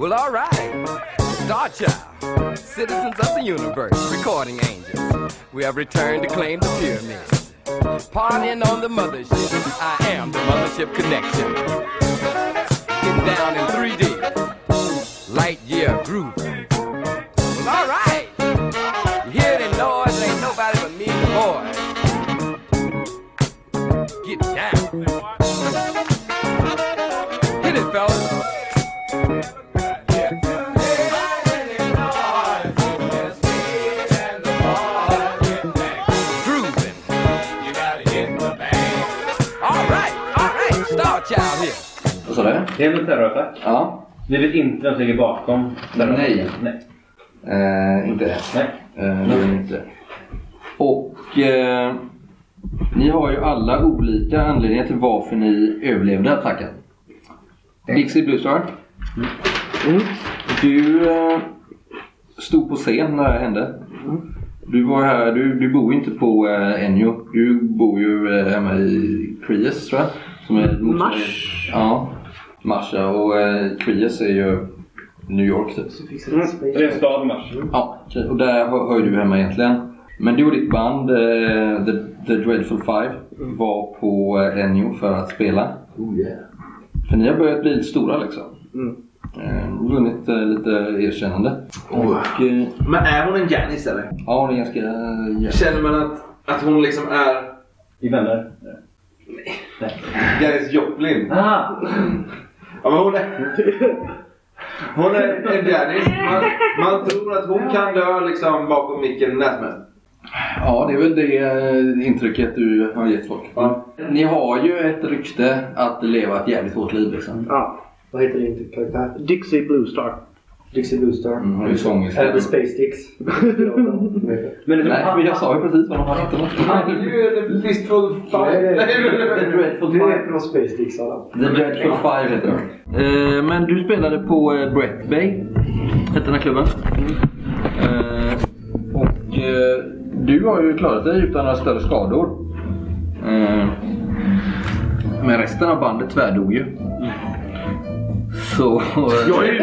Well, all right. Star Child, citizens of the universe, recording angels. We have returned to claim the pyramid. Partying on the mothership. I am the mothership connection. Getting down in 3D. Light year groove. Well, all right. You hear the noise? Ain't nobody but me and the boys. Get down. Hit it, fellas. Det är en terrorattack. Ja. Vi vet inte vem som ligger bakom. Nej. Nej. Eh, inte det. Nej. Eh, det är inte. Och eh, ni har ju alla olika anledningar till varför ni överlevde attacken. Dixie Bluestar. Du eh, stod på scen när det här hände. Du var här, du, du bor ju inte på eh, Enjo. Du bor ju eh, hemma i Creas tror jag. Som är Mars. Ja. Mars ja. Och eh, Creas är ju New York typ. Det är en stad mars. Ja, okej. och där hör, du hemma egentligen. Men du och ditt band, eh, The, The Dreadful Five, var på eh, Ennio för att spela. För ni har börjat bli stora liksom. Mm. Eh, vunnit eh, lite erkännande. Och eh, Men är hon en Janis eller? ja, hon är ganska... Eh, Känner man att, att hon liksom är Vi vänner. Janis Joplin? Ah! Ja men hon är... Hon är en Janis. Man, man tror att hon kan dö liksom bakom micken när som helst. ja, det är väl det eh, intrycket du har gett folk. Ja. Ni har ju ett rykte att leva ett jävligt hårt liv liksom. Ja. Vad heter din karaktär? Dixie Bluestar. Dixie Bluestar. Mm, har ju sångiskt. Eller Space Dicks. Men det Nej, men jag sa ju precis vad de har hittat. Han är ju en fistful five. The Dreadful Det Five. heter de Space Dicks. The Dreadful Five heter den. Eh, men du spelade på eh, Brett Bay, hette den här klubben. Eh, och du har ju klarat dig utan några större skador. Men resten av bandet tvärdog ju. Så... Jag är ju,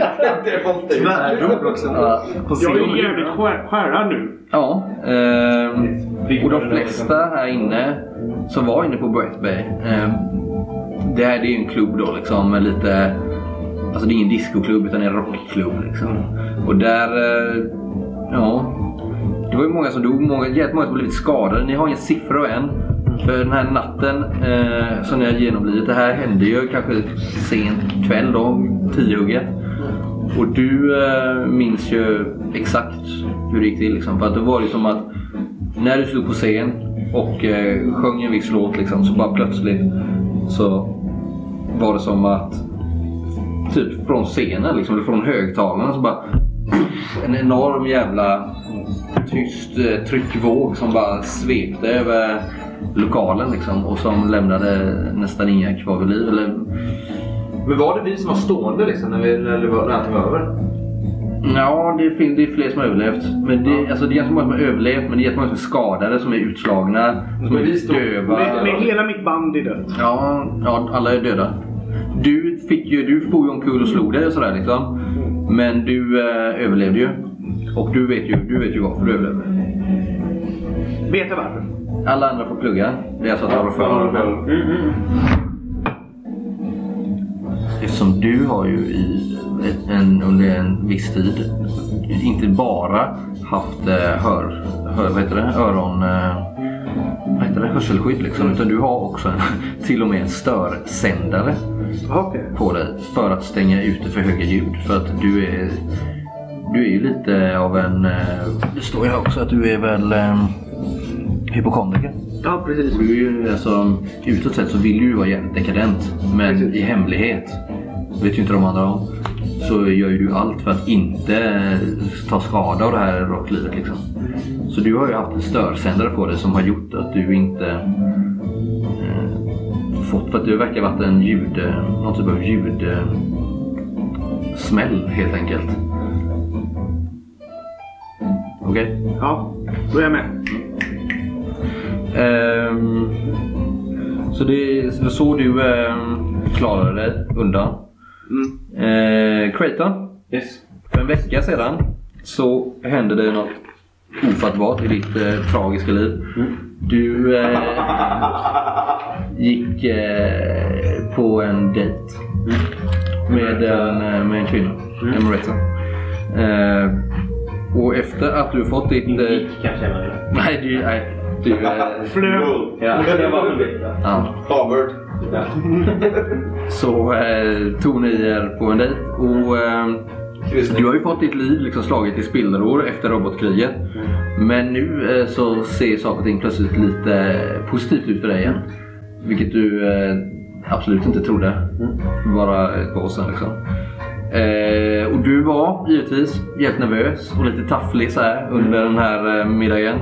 Tvärdog också. Ja, jag är ju jävligt skär- skärrad nu. Ja, eh, och de flesta här inne som var inne på Brett Bay. Eh, det här det är ju en klubb då liksom med lite... Alltså det är ingen discoklubb utan en rockklubb liksom. Och där... Eh, ja. Det var ju många som dog, många, jävligt många som blivit skadade. Ni har inga siffror än. För den här natten eh, som ni har genomlidit. Det här hände ju kanske sent kväll då, tiohugget. Och du eh, minns ju exakt hur det gick till. Liksom. För att det var liksom att när du stod på scen och eh, sjöng en viss låt liksom, så bara plötsligt så var det som att typ från scenen, liksom, eller från högtalarna så bara en enorm jävla tyst eh, tryckvåg som bara svepte över lokalen liksom, och som lämnade nästan inga kvar vid liv. Eller, Men var det vi som var stående liksom när, vi, när, var, när allting var över? Ja, det, finns, det är fler som har överlevt. Men det, alltså, det är ganska många som har överlevt, men det är jättemånga som är skadade, som är utslagna, som Men är stod- döva. Med, med hela mitt band är dött. Ja, ja, alla är döda. Du, fick ju, du for ju omkull och slog dig och sådär liksom. Men du eh, överlevde ju. Och du vet ju, du vet ju varför du överlevde. Vet jag varför? Alla andra får plugga. Det är alltså att de har för Eftersom du har ju i en, under en viss tid inte bara haft eh, hör, hör, vad heter det? öron... Eh, vad heter det? Hörselskydd liksom. Utan du har också en, till och med en störsändare Okej. på dig för att stänga ute för höga ljud. För att du är du är ju lite av en... eh, Det står ju här också att du är väl hypokondriker. Ja, precis. Du är ju alltså, utåt sett så vill du ju vara jävligt dekadent. Men i hemlighet, vet ju inte de andra om, så gör ju du allt för att inte ta skada av det här rocklivet liksom. Så du har ju haft en störsändare på dig som har gjort att du inte eh, fått, för att det verkar ha varit en ljud, någon typ av ljud eh, smäll helt enkelt. Okej? Ja, då är jag med. Ehm, så det var så du ehm, klarade dig undan. Mm. Eh, Creighton, Yes. För en vecka sedan så hände det något ofattbart i ditt eh, tragiska liv. Du eh, gick eh, på en dejt med en, eh, med en kvinna, en Moretta. Eh, och efter att du fått ditt... Inte Eh, gick kanske nej, du... Nej, du Flög. ja, var. Harvard. Ja. Så eh, tog ni er på en dejt och eh, du har ju fått ditt liv liksom slaget i spillror efter robotkriget. Men nu eh, så ser saker och ting plötsligt lite positivt ut för dig igen. Vilket du eh, absolut inte trodde för bara ett par år sedan. Liksom. Eh, och du var givetvis jävligt nervös och lite tafflig så här under den här eh, middagen.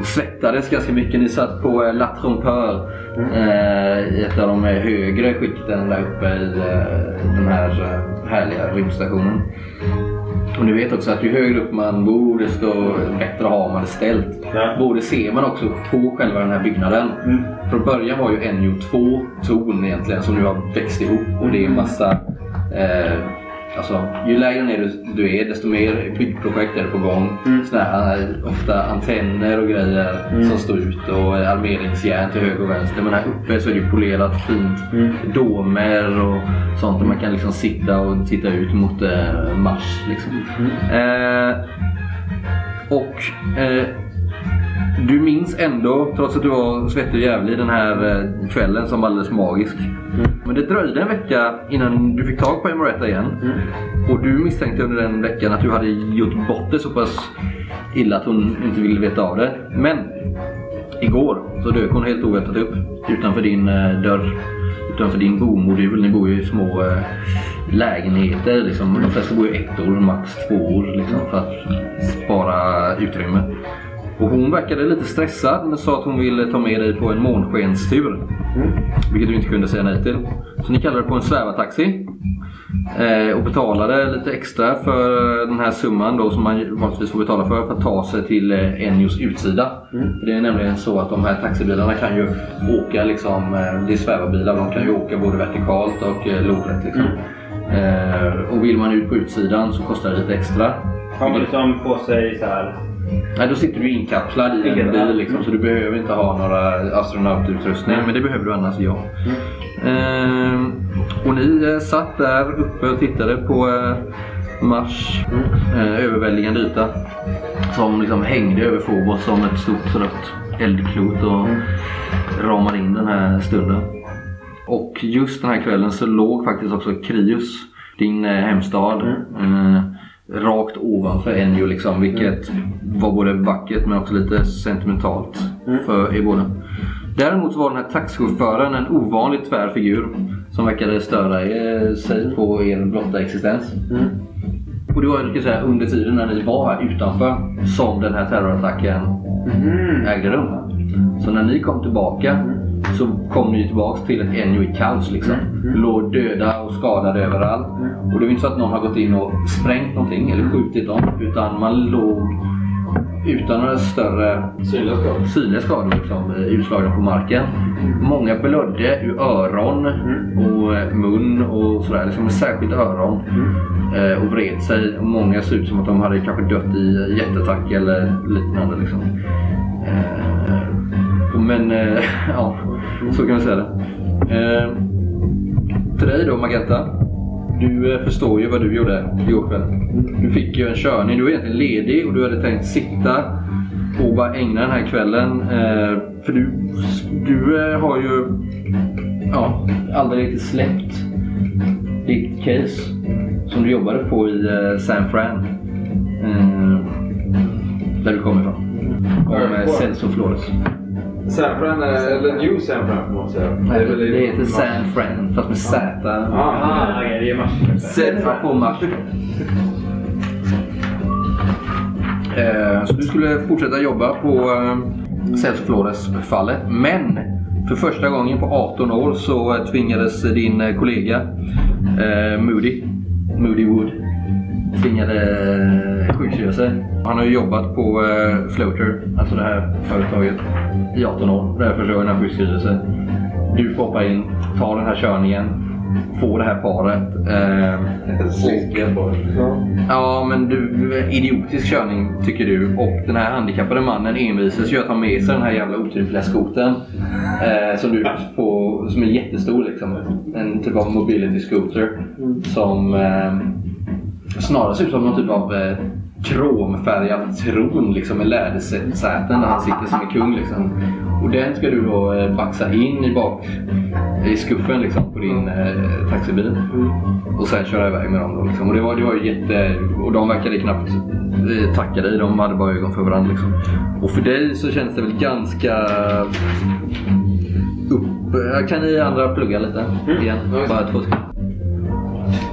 Och svettades ganska mycket. Ni satt på eh, La Trompeur eh, i ett av de eh, högre skikten där uppe i eh, den här eh, härliga rymdstationen. Och ni vet också att ju högre upp man bor desto bättre har man det ställt. Ja. Både ser man också på själva den här byggnaden. Mm. Från början var ju Ennio två torn egentligen som nu har växt ihop och det är massa eh, Alltså, ju lägre ner du, du är desto mer byggprojekt är det på gång. Mm. Såna här, ofta antenner och grejer som står ut och armeringsjärn till höger och vänster. Men här uppe så är det polerat fint. Mm. Domer och sånt där man kan liksom sitta och titta ut mot eh, Mars. Liksom. Mm. Eh, och eh, du minns ändå, trots att du var svettig och jävlig den här eh, kvällen som var alldeles magisk. Men det dröjde en vecka innan du fick tag på Emoretta igen. Och du misstänkte under den veckan att du hade gjort bort det så pass illa att hon inte ville veta av det. Men igår så dök hon helt oväntat upp utanför din eh, dörr. Utanför din bomodul. Ni bor ju i små eh, lägenheter. Liksom. De flesta bor ju ett år, max två år liksom, för att spara utrymme. Och hon verkade lite stressad men sa att hon ville ta med dig på en månskenstur. Vilket du inte kunde säga nej till. Så ni kallade på en svävartaxi. Eh, och betalade lite extra för den här summan då som man vanligtvis får betala för för att ta sig till eh, Enios utsida. För det är nämligen så att de här taxibilarna kan ju åka liksom, eh, det är svävarbilar, de kan ju åka både vertikalt och eh, lodrätt. Liksom. Eh, och vill man ut på utsidan så kostar det lite extra. Har man liksom på sig så här... Nej, då sitter du inkapslad i en bil liksom, så du behöver inte ha några astronaututrustning. Men det behöver du annars, ja. Ehm, och ni eh, satt där uppe och tittade på eh, Mars eh, överväldigande yta. Som liksom hängde över Phobos som ett stort rött eldklot och ramade in den här stunden. Och just den här kvällen så låg faktiskt också Krius, din eh, hemstad, eh, rakt ovanför Ennio liksom. Vilket var både vackert men också lite sentimentalt för er båda. Däremot så var den här taxichauffören en ovanligt tvär figur som verkade störa er, sig på er blotta existens. Och det var säga, under tiden när ni var här utanför som den här terrorattacken ägde rum. Så när ni kom tillbaka så kom ni tillbaka till ett Ennio i kaos. Liksom. Låg döda och skadade överallt. Och det var inte så att någon har gått in och sprängt någonting eller skjutit dem. Utan man låg utan några större Synliga skador. synliga skador liksom, eh, utslagna på marken. Många blödde ur öron och eh, mun och sådär. Liksom särskilt öron. Eh, och vred sig. Och Många såg ut som att de hade kanske dött i hjärtattack eller liknande. Liksom. Eh, men eh, ja, så kan man säga det. Eh, till dig då Magenta. Du eh, förstår ju vad du gjorde igår kväll. Du fick ju en körning. Du var egentligen ledig och du hade tänkt sitta och bara ägna den här kvällen. Eh, för du, du eh, har ju ja, aldrig riktigt släppt ditt case som du jobbade på i eh, San Fran. Eh, där du kommer ifrån. Om Celso Flores. San Fran, eller New San Fran får man säga. Nej, det heter San Fran fast med Z. Ah, Ah, okej, det är mars. Z på Mars. Eh, Så du skulle fortsätta jobba på eh, Celso Flores-fallet. Men för första gången på 18 år så tvingades din eh, kollega Moody, Moody Wood, tvingade sjukskriva sig. Han har ju jobbat på eh, Floater, alltså det här företaget, i 18 år. Det är första gången han sjukskriver sig. Du får hoppa in, ta den här körningen få det här paret. Eh, det. Ja, men du, idiotisk körning tycker du. Och den här handikappade mannen envisas ju att ha med sig den här jävla otympliga skoten. Eh, som du får, som är jättestor liksom. En typ av mobility scooter. Som eh, snarare ser ut som någon typ av eh, kromfärgad tron liksom, med lädersäten där han sitter som en kung. Liksom. Och den ska du då eh, baxa in i bak i skuffen liksom, på din eh, taxibil. Och sen köra iväg med dem. Då, liksom. Och det var, det var ju jätte... Och de verkade knappt eh, tacka dig. De hade bara ögon för varandra. Liksom. Och för dig så känns det väl ganska upp... Kan ni andra plugga lite igen? Bara två sekunder.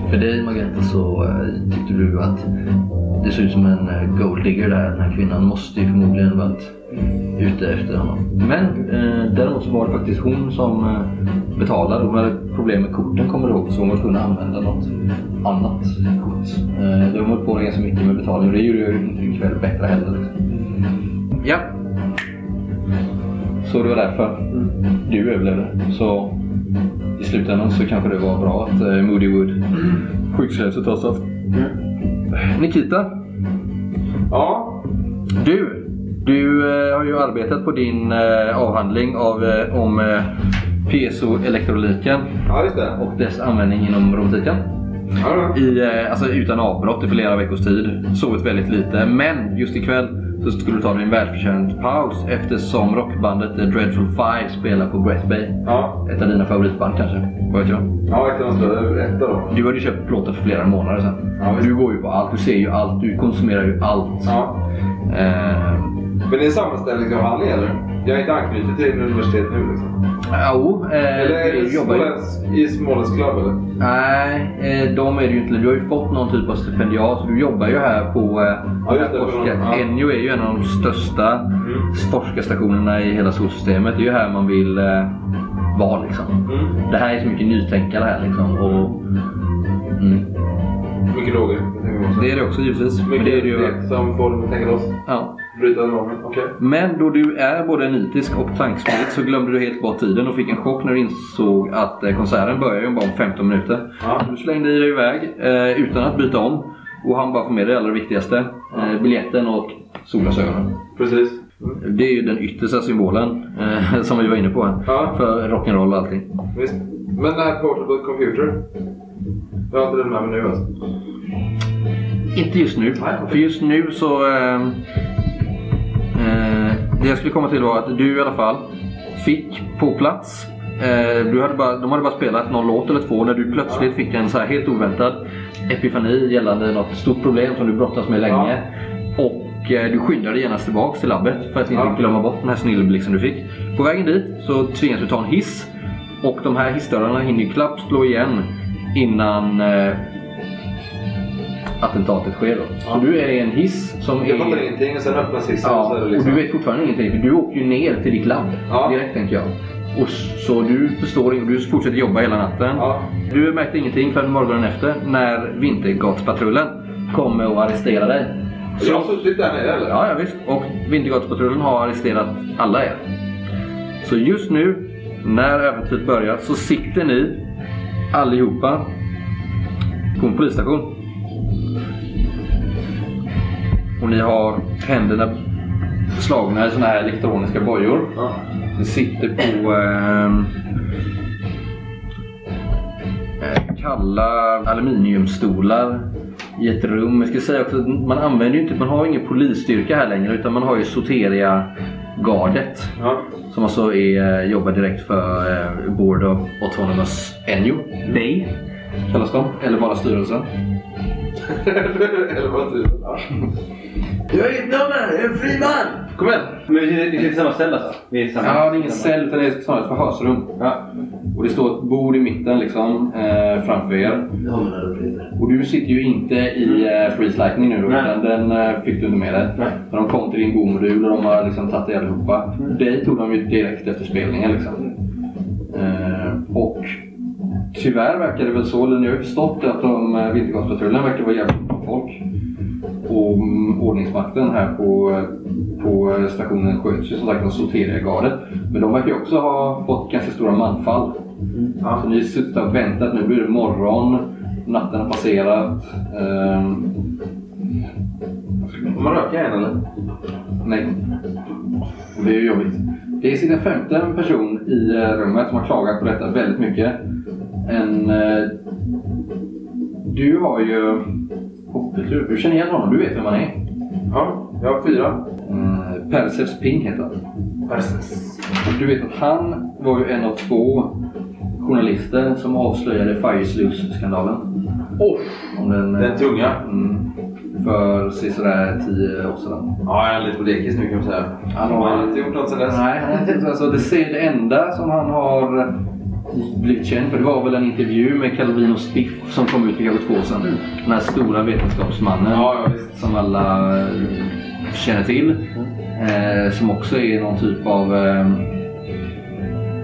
För dig Margareta så eh, tyckte du att det såg ut som en eh, gold digger där. Den här kvinnan måste ju förmodligen varit ute efter honom. Men eh, däremot så var det faktiskt hon som eh, betalade. Hon hade problem med korten kommer du ihåg. Så hon var tvungen att använda något annat kort. Eh, de höll på ganska mycket med betalning och det gjorde ju inte din kväll bättre heller. Liksom. Ja. Så det var därför du överlevde. Så i slutändan så kanske det var bra att eh, Moody Wood skyddshuset har stått. Nikita, Ja, du. Du eh, har ju arbetat på din eh, avhandling av, eh, om eh, piezoelektroniken ja och dess användning inom robotiken. Ja. I, eh, alltså utan avbrott i flera veckors tid. Sovit väldigt lite. Men just ikväll så skulle du ta dig en välförtjänt paus eftersom rockbandet The Dreadful Five spelar på Brett Bay. Ja, Ett av dina favoritband kanske? Vad vet jag? ja ett av de. Ett dem. Du hade ju köpt plåtar för flera månader sedan. Ja, du går ju på allt, du ser ju allt, du konsumerar ju allt. Ja. Eh, Men det är sammanställningsavhandling eller? Jag är inte anknuten till universitet nu liksom. jo, eh, Eller är det jobbar. Småländsk, i Småländsk Club eller? Nej, eh, de är det ju inte. Du har ju fått någon typ av stipendiat. Du jobbar ju här på eh, Ja, just det, forska... ja. Mm. Enjo är ju en av de största forskarstationerna i hela solsystemet. Det är ju här man vill eh, vara liksom. Mm. Det här är så mycket nytänkande här liksom. Och, mm. Mycket droger. det är det också givetvis. Men Mycket det är det ju, som får dem att tänka loss. ja. Bryta normen. Okej. Men då du är både nitisk och tankspridd så glömde du helt bort tiden och fick en chock när du insåg att eh, konserten börjar ju bara om 15 minuter. Ja. Du slängde dig iväg eh, utan att byta om och han bara får med det allra viktigaste. Eh, biljetten och solglasögonen. Precis. Det är ju den yttersta symbolen eh, som vi var inne på. Ja. För rock'n'roll och allting. Visst. Men den här Portable Computer. Jag har inte den med mig nu alltså. Inte just nu. Nej. För just nu så... Det jag skulle komma till var att du i alla fall fick på plats. Eh, du hade bara, de hade bara spelat någon låt eller två när du plötsligt fick en så här helt oväntad epifani gällande något stort problem som du brottas med länge. Och eh, du skyndade genast tillbaks till labbet för att inte Ja. glömma bort den här snilleblixten du fick. På vägen dit så tvingas du ta en hiss. Och de här hissdörrarna hinner ju knappt slå igen innan eh, attentatet sker. Då. Så du är i en hiss som Jag fattar är... ingenting och sen öppnas hissen och Ja, och liksom... du vet fortfarande ingenting för du åker ju ner till ditt labb Ja. direkt tänker jag. Och så du förstår du fortsätter jobba hela natten. Ja. Du märkte ingenting förrän morgonen efter när Vintergatspatrullen kommer och arresterar dig. Så jag har suttit där nere eller? Ja, ja visst. Och Vintergatspatrullen har arresterat alla er. Så just nu, när äventyret börjar, så sitter ni allihopa på en polisstation. Och ni har händerna slagna i såna här elektroniska bojor. Ja. Ni sitter på ehm, eh, kalla aluminiumstolar i ett rum. Jag ska säga också att man använder ju inte, man har ingen polisstyrka här längre utan man har ju Soteria-gardet. Ja. Som alltså är, eh, jobbar direkt för eh, Board of Autonomous Enjo. Day kallas de. Eller bara styrelsen. eller vad typ. Jag är ett nummer, jag är en fri man! Kom igen! Men vi sitter, i samma ställe alltså? Vi är i samma, Ja, det är ingen cell utan det är snarare ett förhörsrum. Ja. Och det står ett bord i mitten liksom eh, framför er. Och du sitter ju inte i eh, Freeze Lightning nu då, utan den eh, fick du inte med dig. Nej. Men de kom till din bomodul och de har liksom tagit dig allihopa. Dig tog de ju direkt efter spelningen liksom. Eh, och tyvärr verkar det väl så, eller ni har ju förstått att de, eh, Vintergatspatrullen verkar vara jävligt bra folk. Och mm, ordningsmakten här på, på stationen sköts ju som sagt av Soteria-gardet. Men de verkar ju också ha fått ganska stora manfall Ja. Så ni suttit och väntat. Nu blir det morgon. Natten har passerat. Ehm, Får man röka en eller? nej. Det är ju jobbigt. Det sitter en femte person i eh, rummet som har klagat på detta väldigt mycket. En... eh, Du har ju... Hoppetur. Du känner igen honom. Du vet vem han är. Ja, jag har fyra. Mm, Perseus Ping heter han. Du vet att han var ju en av två journalister som avslöjade Fire Sluice-skandalen. Oh, Om den, den tunga. Mm, för sådär tio år sedan. Ja, jag är lite på dekis nu kan man säga. Han Han har- har inte gjort något sen dess. Nej, han har alltså, det, ser- det enda som han har blivit känd för det var väl en intervju med Calvin och Spiff som kom ut för kanske två år sedan. Den här stora vetenskapsmannen Ja, som alla eh, känner till. Eh, som också är någon typ av... Eh,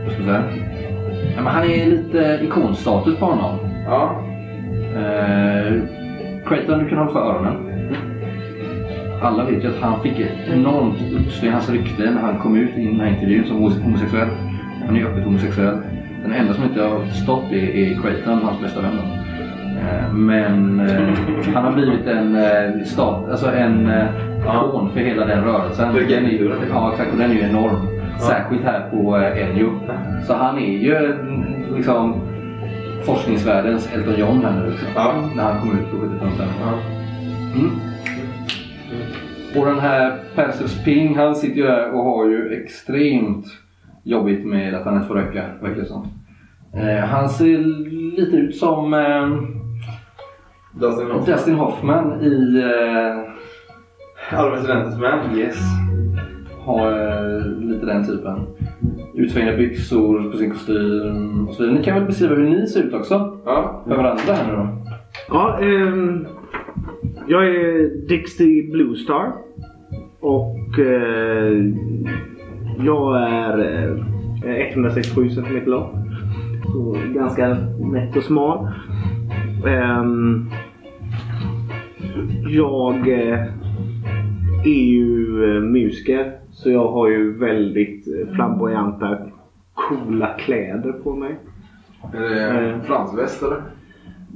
vad ska jag säga? Ja, men han är lite ikonstatus på honom. Ja. Eh, Creighton, du kan hålla för öronen. Alla vet ju att han fick ett enormt uppsving, hans rykte, när han kom ut i den här intervjun som homosexuell. Han är öppet homosexuell. Den enda som inte har förstått det är Creighton, hans bästa vän. Eh, Men eh, han har blivit en eh, stat, alltså en ikon för hela den rörelsen. Den är, ja, exakt. Och den är ju enorm. Särskilt här på Ennio. Så han är ju mm, liksom forskningsvärldens Elton John här nu. Liksom. När han kom ut på 70-talet. Ja. Mm. Och den här Perseus Ping, han sitter ju där och har ju extremt jobbigt med att han inte får röka, verkar det som. Eh, han ser lite ut som eh, Dustin Hoffman. Dustin Hoffman i eh, Alla presidentens män. Yes. Har eh, lite den typen. Utsvängda byxor på sin kostym och så vidare. Ni kan väl beskriva hur ni ser ut också? Ja. För varandra här nu då. Ja, ehm, jag är Dixie Bluestar. Och eh, jag är eh, 167 cm lång. Så ganska nätt och smal. Ehm, jag eh, är ju eh, musiker. Så jag har ju väldigt eh, flamboyanta, coola kläder på mig. Är det fransväst eller?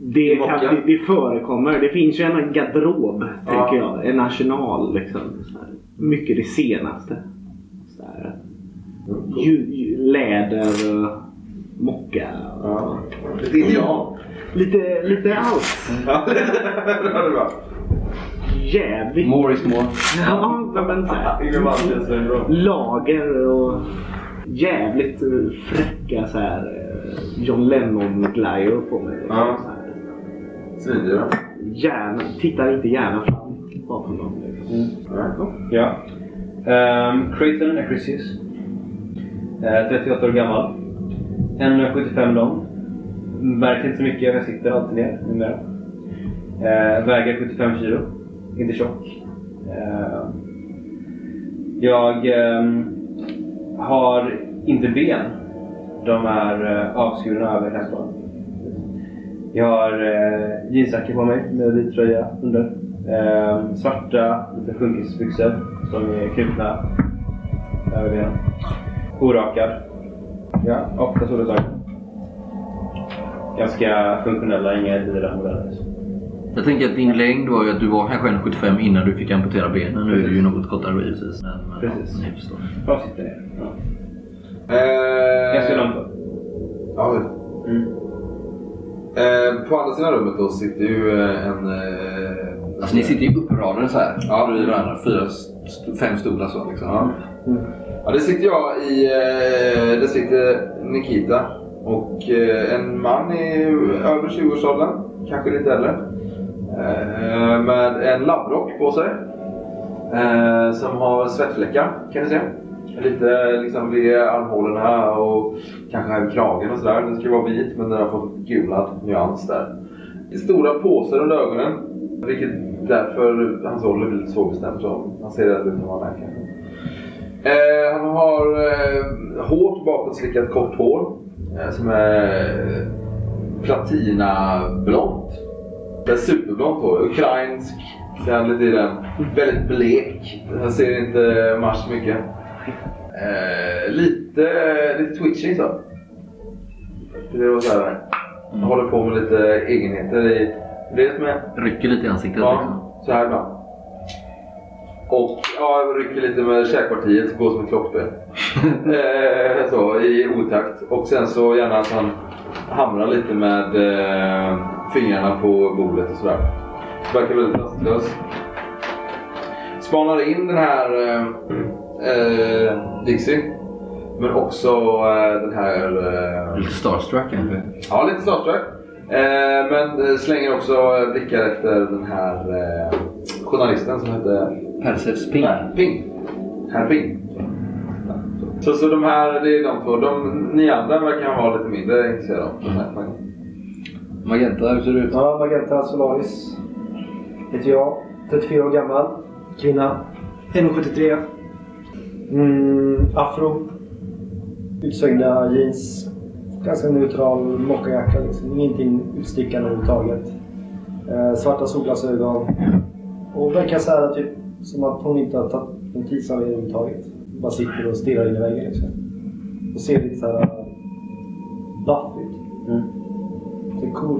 Det, kan, det, det förekommer. Det finns ju en garderob, Ja. tänker jag. En arsenal liksom. Mycket det senaste. Ju, läder, och mocka. Ja. Lite indian. Lite, lite allt. Ja, det bra. Jävligt. More is more. Ja, men så här. Yngve Malmsteen så är det bra. Lager och jävligt eh, fräcka så här. eh, John Lennon-glajjor på mig. Ja. Så här. Svindyra. Gärna, tittar inte gärna fram bakom dem. Liksom. Ja. Um, Creighton Acrisius. Uh, 38 år gammal. 1,75 lång. Märker inte så mycket, jag sitter alltid ner numera. Uh, väger 75 kilo. Inte tjock. Uh, jag um, har inte ben. De är uh, avskurna över hästbaren. Jag har eh, uh, jeansjacka på mig med vit tröja under. Svarta lite sjunkisbyxor som är knutna över benen. Orakad. Ja, ofta solglasögon. Ganska funktionella, inga dyra modeller. Jag tänker att din längd var ju att du var kanske 1,75 innan du fick amputera benen. Nu är du ju något kortare givetvis. Men, men, Precis. Bra sitter ner. Ja. Eh, Ganska långt upp. Ja. Mm. Eh, på andra sidan rummet då sitter ju eh, en... Eh, Alltså ni sitter ju uppradade så här Ja. bredvid varandra. Fyra, fem stolar så liksom. Ja. ja, det sitter jag i... Eh, det sitter Nikita och eh, en man i över 20-årsåldern. Kanske lite äldre. Eh, med en labbrock på sig. Som har svettfläckar kan ni se. Lite liksom vid armhålorna och kanske här vid kragen och sådär. Den ska vara vit men den har fått gulad nyans där. Stora påsar under ögonen. Vilket därför hans ålder blir lite svårbestämd. Han ser rädd ut när han är kanske. Eh, han har eh, hårt bakåtslickat kort hår. Eh, som är eh, platinablont. Det är superblont hår. Ukrainsk. Ser han lite i den. Väldigt blek. Han ser inte Mars mycket. Eh, lite, lite twitching så. Det var så här, Han håller på med lite egenheter i... Dels med... Rycker lite i ansiktet. Ja, Liksom. så här ibland. Och ja, jag rycker lite med käkpartiet, går som ett klockspel. eh, så, i otakt. Och sen så gärna att han hamrar lite med eh, fingrarna på bordet och sådär. Verkar väldigt rastlös. Spanar in den här eh, eh, Dixie. Men också eh, den här... Eh, Lite starstruck kanske. Ja, lite starstruck. Eh, men eh, slänger också blickar efter den här eh, journalisten som hette Perseus Ping. Nej, Ping. Herr Ping. Så, så de här, det är de två. De, ni andra verkar vara lite mindre intresserade av den här. Magenta, hur ser det ut? Ja, Magenta Solaris heter jag. 34 år gammal. Kvinna. 1,73. Mm, afro. Utsvängda jeans. Ganska neutral mockajacka. Liksom. Ingenting utstickande överhuvudtaget. Eh, svarta solglasögon. Och verkar så här typ som att hon inte har tagit notis av er överhuvudtaget. Bara sitter och stirrar in i väggen liksom. Och ser lite så här buff ut. Det är cool.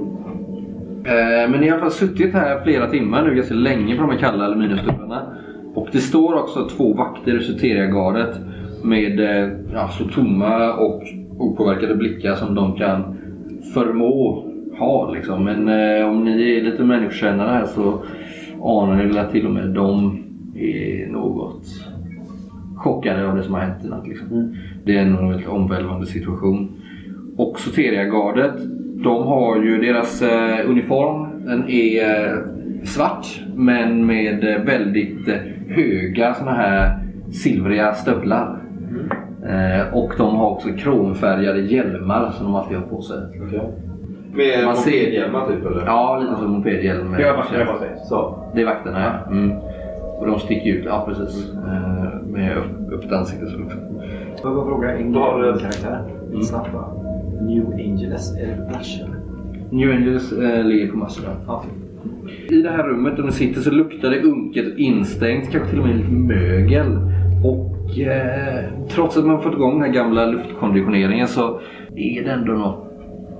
Eh, men ni har i alla fall suttit här flera timmar nu, ganska länge på de här kalla aluminiumstolarna. Och det står också två vakter i Soteria-gardet med eh, ja, så tomma och opåverkade blickar som de kan förmå ha. Liksom. Men eh, om ni är lite människokännare här så anar ni väl att till och med de är något chockade av det som har hänt i natt. Liksom. Det är en väldigt omvälvande situation. Och Soteria-gardet, de har ju deras eh, uniform. Den är eh, svart men med eh, väldigt eh, höga såna här silvriga stövlar. Eh, och de har också kromfärgade hjälmar som de alltid har på sig. Med Man ser- mopedhjälmar typ eller? Ja, lite som mopedhjälm. Vaktar bara sig. Så. Det är vakterna ja. Mm. Och de sticker ut, ja precis. Eh, med öppet ansikte. Får jag bara fråga en Då har du- en karaktär? Mm. Snabbt bara. New Angeles. Är det eller? New Angels eh, ligger på Mastra. Ja. I det här rummet där ni sitter så luktar det unket instängt, kanske till och med lite mögel. Och trots att man fått igång den här gamla luftkonditioneringen så är det ändå något,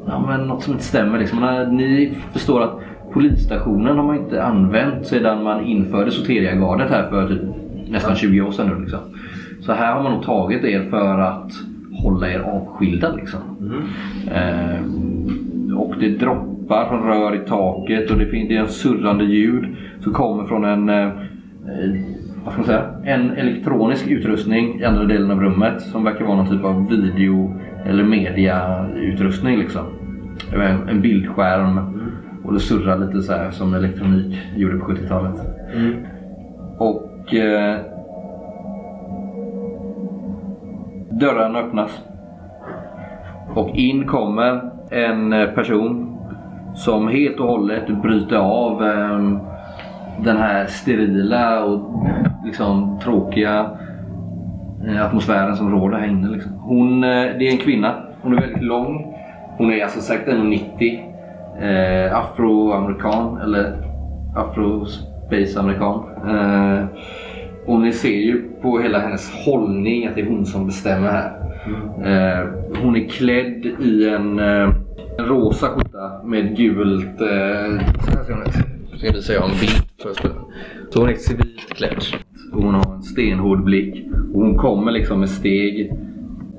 ja, men något som inte stämmer. Liksom. Ni förstår att polisstationen har man inte använt sedan man införde Soteria-gardet här för typ nästan 20 år sedan nu. Liksom. Så här har man nog tagit er för att hålla er avskilda. Liksom. Eh, och det droppar från rör i taket och det finns det är en surrande ljud som kommer från en, eh, eh, vad ska man säga, en elektronisk utrustning i andra delen av rummet som verkar vara någon typ av video eller mediautrustning. Liksom. En, en bildskärm och det surrar lite så här som elektronik gjorde på 70-talet. Och eh, dörrarna öppnas. Och in kommer en eh, person som helt och hållet bryter av ehm, den här sterila och liksom tråkiga eh, atmosfären som råder här inne. Liksom. Hon, eh, det är en kvinna. Hon är väldigt lång. Hon är alltså säkert 1,90. Eh, afroamerikan eller afro-space-amerikan. Eh, och ni ser ju på hela hennes hållning att det är hon som bestämmer här. Eh, hon är klädd i en, eh, en rosa skjorta med gult... Eh, så här ser hon ut. Ska jag en bild först. Så hon är civilt klädd. Och hon har en stenhård blick. Och hon kommer liksom med steg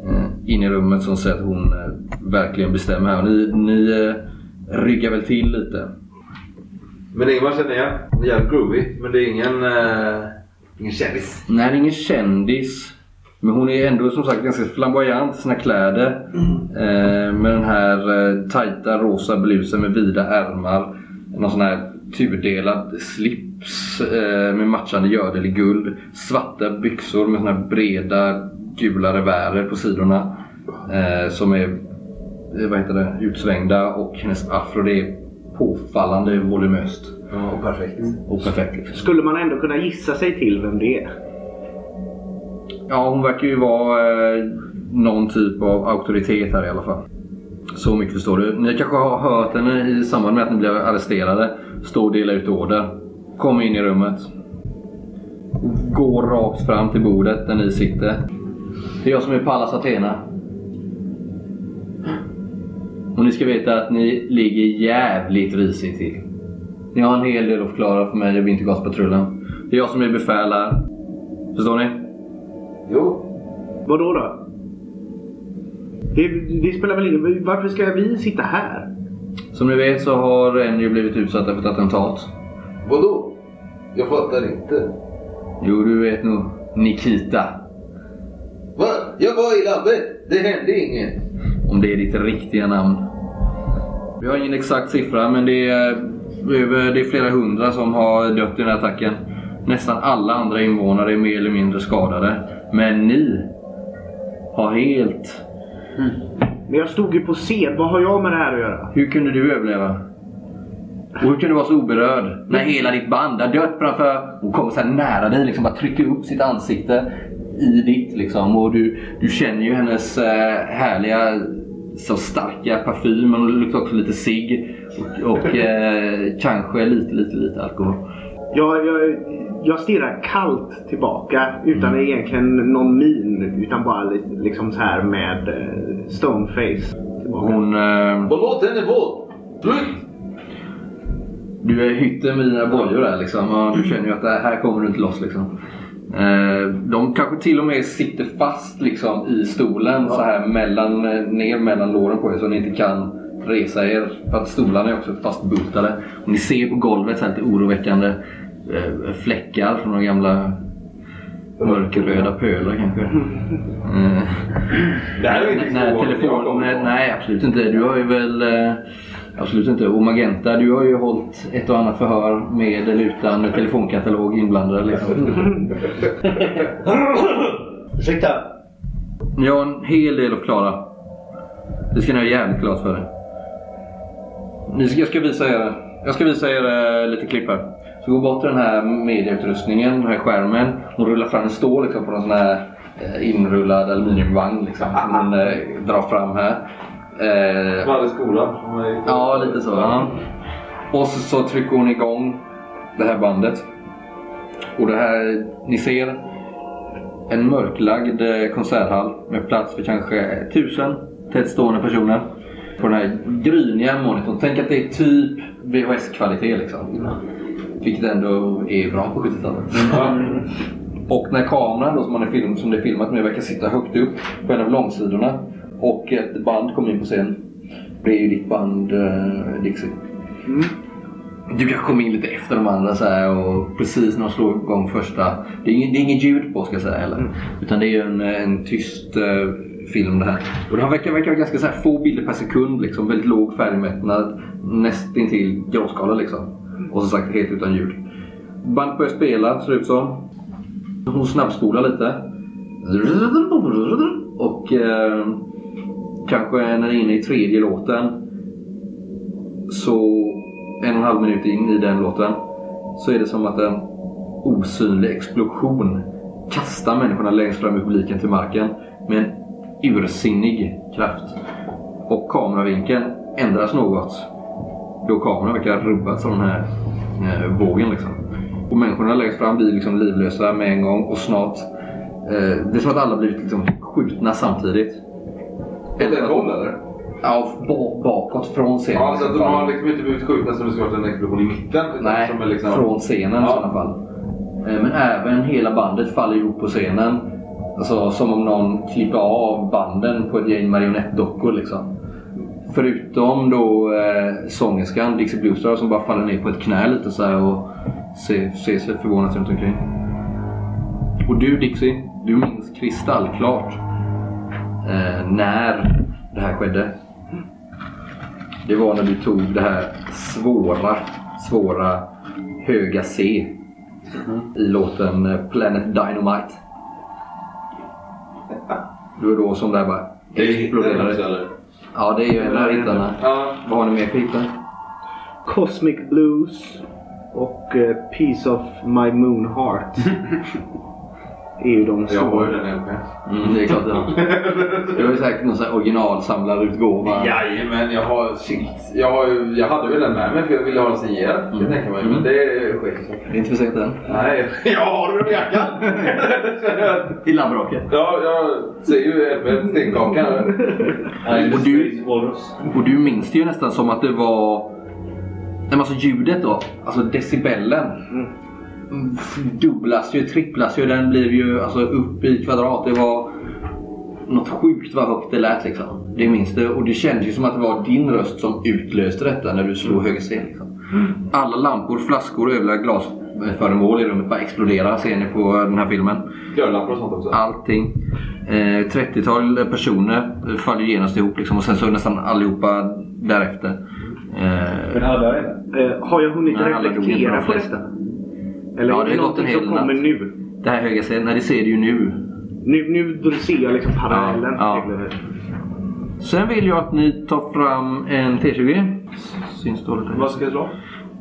eh, in i rummet som säger att hon eh, verkligen bestämmer här. Och ni, ni eh, ryggar väl till lite. Men Ingmar känner jag. Jävligt groovy. Men det är ingen, eh, ingen kändis. Nej, det är ingen kändis. Men hon är ändå som sagt ganska flamboyant i sina kläder. Eh, med den här eh, tajta rosa blusen med vida ärmar. Någon sån här tudelad slips eh, med matchande gördel i guld. Svarta byxor med såna här breda gula revärer på sidorna. Eh, som är eh, vad heter det, utsvängda och hennes afro det är påfallande volumöst. Ja, och perfekt. Och perfekt liksom. Skulle man ändå kunna gissa sig till vem det är? Ja, hon verkar ju vara eh, någon typ av auktoritet här i alla fall. Så mycket förstår du. Ni kanske har hört henne i samband med att ni blev arresterade stå och dela ut order. Kom in i rummet. Gå rakt fram till bordet där ni sitter. Det är jag som är Pallas Athena. ni ska veta att ni ligger jävligt risigt till. Ni har en hel del att förklara för mig och Vintergaspatrullen. Det är jag som är befäl här. Förstår ni? Jo. Vadå då? Det, det spelar väl ingen Varför ska vi sitta här? Som ni vet så har en ju blivit utsatta för ett attentat. Vadå? Jag fattar inte. Jo, du vet nog Nikita. Va? Jag var i labbet. Det hände inget. Om det är ditt riktiga namn. Vi har ingen exakt siffra men det är, över, det är flera hundra som har dött i den här attacken. Nästan alla andra invånare är mer eller mindre skadade. Men ni har helt... Men jag stod ju på scen. Vad har jag med det här att göra? Hur kunde du överleva? Och hur kunde du vara så oberörd när hela ditt band har dött framför... Hon kommer så här nära dig, liksom bara trycker upp sitt ansikte i ditt liksom. Och du, du känner ju hennes eh, härliga, så starka parfym. Och hon luktar också lite cigg. Och, och eh, kanske lite, lite, lite alkohol. Jag, jag, jag stirrar kallt tillbaka utan egentligen någon min. Utan bara li- liksom så här med eh, stoneface. Tillbaka. Hon... Eh, Vad låt henne vara? Slut! Du är hytten med dina bojor där liksom. Och du känner ju att det här kommer du inte loss liksom. Eh, De kanske till och med sitter fast liksom i stolen så här mellan, eh, ner mellan låren på er så ni inte kan resa er. För att stolarna är också fastbultade. Och ni ser på golvet så här lite oroväckande eh, fläckar från de gamla mörkröda pölar kanske. Eh, Det här är inte Nej, så telefon, nej, nej, absolut inte. Du har ju väl... eh, Absolut inte. Och Magenta, du har ju hållit ett och annat förhör med eller utan telefonkatalog inblandad. Liksom. Ursäkta. Ni har en hel del att klara. Det ska ni ha jävligt klart för er. Ni ska, jag, ska visa er, jag ska visa er eh, lite klipp här. Så gå bort till den här mediautrustningen, den här skärmen. Hon rullar fram en stål liksom, på en sån här eh, inrullad aluminiumvagn liksom, som hon eh, drar fram här. Eh, i skolan. Ja, lite så. Ja. Och så, så trycker hon igång det här bandet. Och det här, ni ser en mörklagd eh, konserthall med plats för kanske tusen tätt stående personer. På den här gryniga monitorn. Tänk att det är typ VHS-kvalitet liksom. Vilket ändå är bra på 70-talet. Och när kameran då, som, man är film, som det är filmat med verkar sitta högt upp på en av långsidorna och ett band kommer in på scen. Det är ju ditt band uh, Dixie. Du kanske kommer in lite efter de andra så här, och precis när de slår igång första. Det är, ing- det är inget ljud på ska jag säga heller. Utan det är ju en, en tyst eh, film det här. Och det verkar, verkar vara ganska så här, få bilder per sekund. Liksom, väldigt låg färgmättnad. Nästintill gråskala liksom. Och som sagt helt utan ljud. Band börjar spela ser det ut som. Hon snabbspolar lite. Och eh, kanske när det är inne i tredje låten så en och en halv minut in i den låten så är det som att en osynlig explosion kastar människorna längst fram i publiken till marken med en ursinnig kraft. Och kameravinkeln ändras något då kameran verkar rubbats av den här eh, vågen. Liksom. Och människorna längst fram blir liksom livlösa med en gång och snart eh, det är som att alla blivit liksom skjutna samtidigt. Åt ett håll eller? Ja, ba- bakåt från scenen. Ja, så att de har liksom inte blivit skjutna som det ska varit en explosion i mitten. Nej, liksom... från scenen Ja. i sådana fall. Eh, Men även hela bandet faller ihop på scenen. Alltså som om någon klipper av banden på ett gäng marionettdockor liksom. Förutom då eh, sångerskan Dixie Bluestar som bara faller ner på ett knä lite så här och ser, ser sig förvånat runt omkring. Och du Dixie, du minns kristallklart eh, när det här skedde. Det var när du tog det här svåra, svåra höga C i låten eh, Planet Dynamite. Det var då som det här bara Det är hittar exploderade. eller? Ja, det är ju en av hittarna. Ja. Vad har ni mer för hittar? Cosmic Blues och eh, Piece of My Moon Heart. är ju de Jag har ju den LPn. Mm, det är klart det har. Det var ju säkert någon sån här originalsamlarutgåva. Jajamän, jag har... Shit. Jag, har, ju- jag hade väl den med mig för jag ville ha den signerad. Mm. Det tänker man ju. Men det sket sig. Det är inte för sent än. Nej, jag har den i jackan! I labbrocket. ja, jag ser ju LPn stenkaka. Och du, Walrus. och du minns det ju nästan som att det var... Nej, men alltså ljudet då. Alltså decibellen. Mm, Dubblas ju, tripplas ju. Den blir ju alltså, upp i kvadrat. Det var något sjukt vad högt det lät liksom. Det minns du. Och det kändes ju som att det var din röst som utlöste detta när du slog höger scen. Liksom. Alla lampor, flaskor och övriga glasföremål i rummet bara exploderar ser ni på den här filmen. Glödlampor och sånt också. Allting. Eh, 30-tal personer faller genast ihop liksom, och sen så nästan allihopa därefter. Men Eh, alla är det. Eh, har jag hunnit alla reflektera på flesta. detta? Eller Ja, är det en hel som kommer natt. nu? det här höga nej det ser du ju nu. Nu, nu ser jag liksom parallellen. Ja, ja. Sen vill jag att ni tar fram en T20. Syns dåligt. Vad ska jag slå?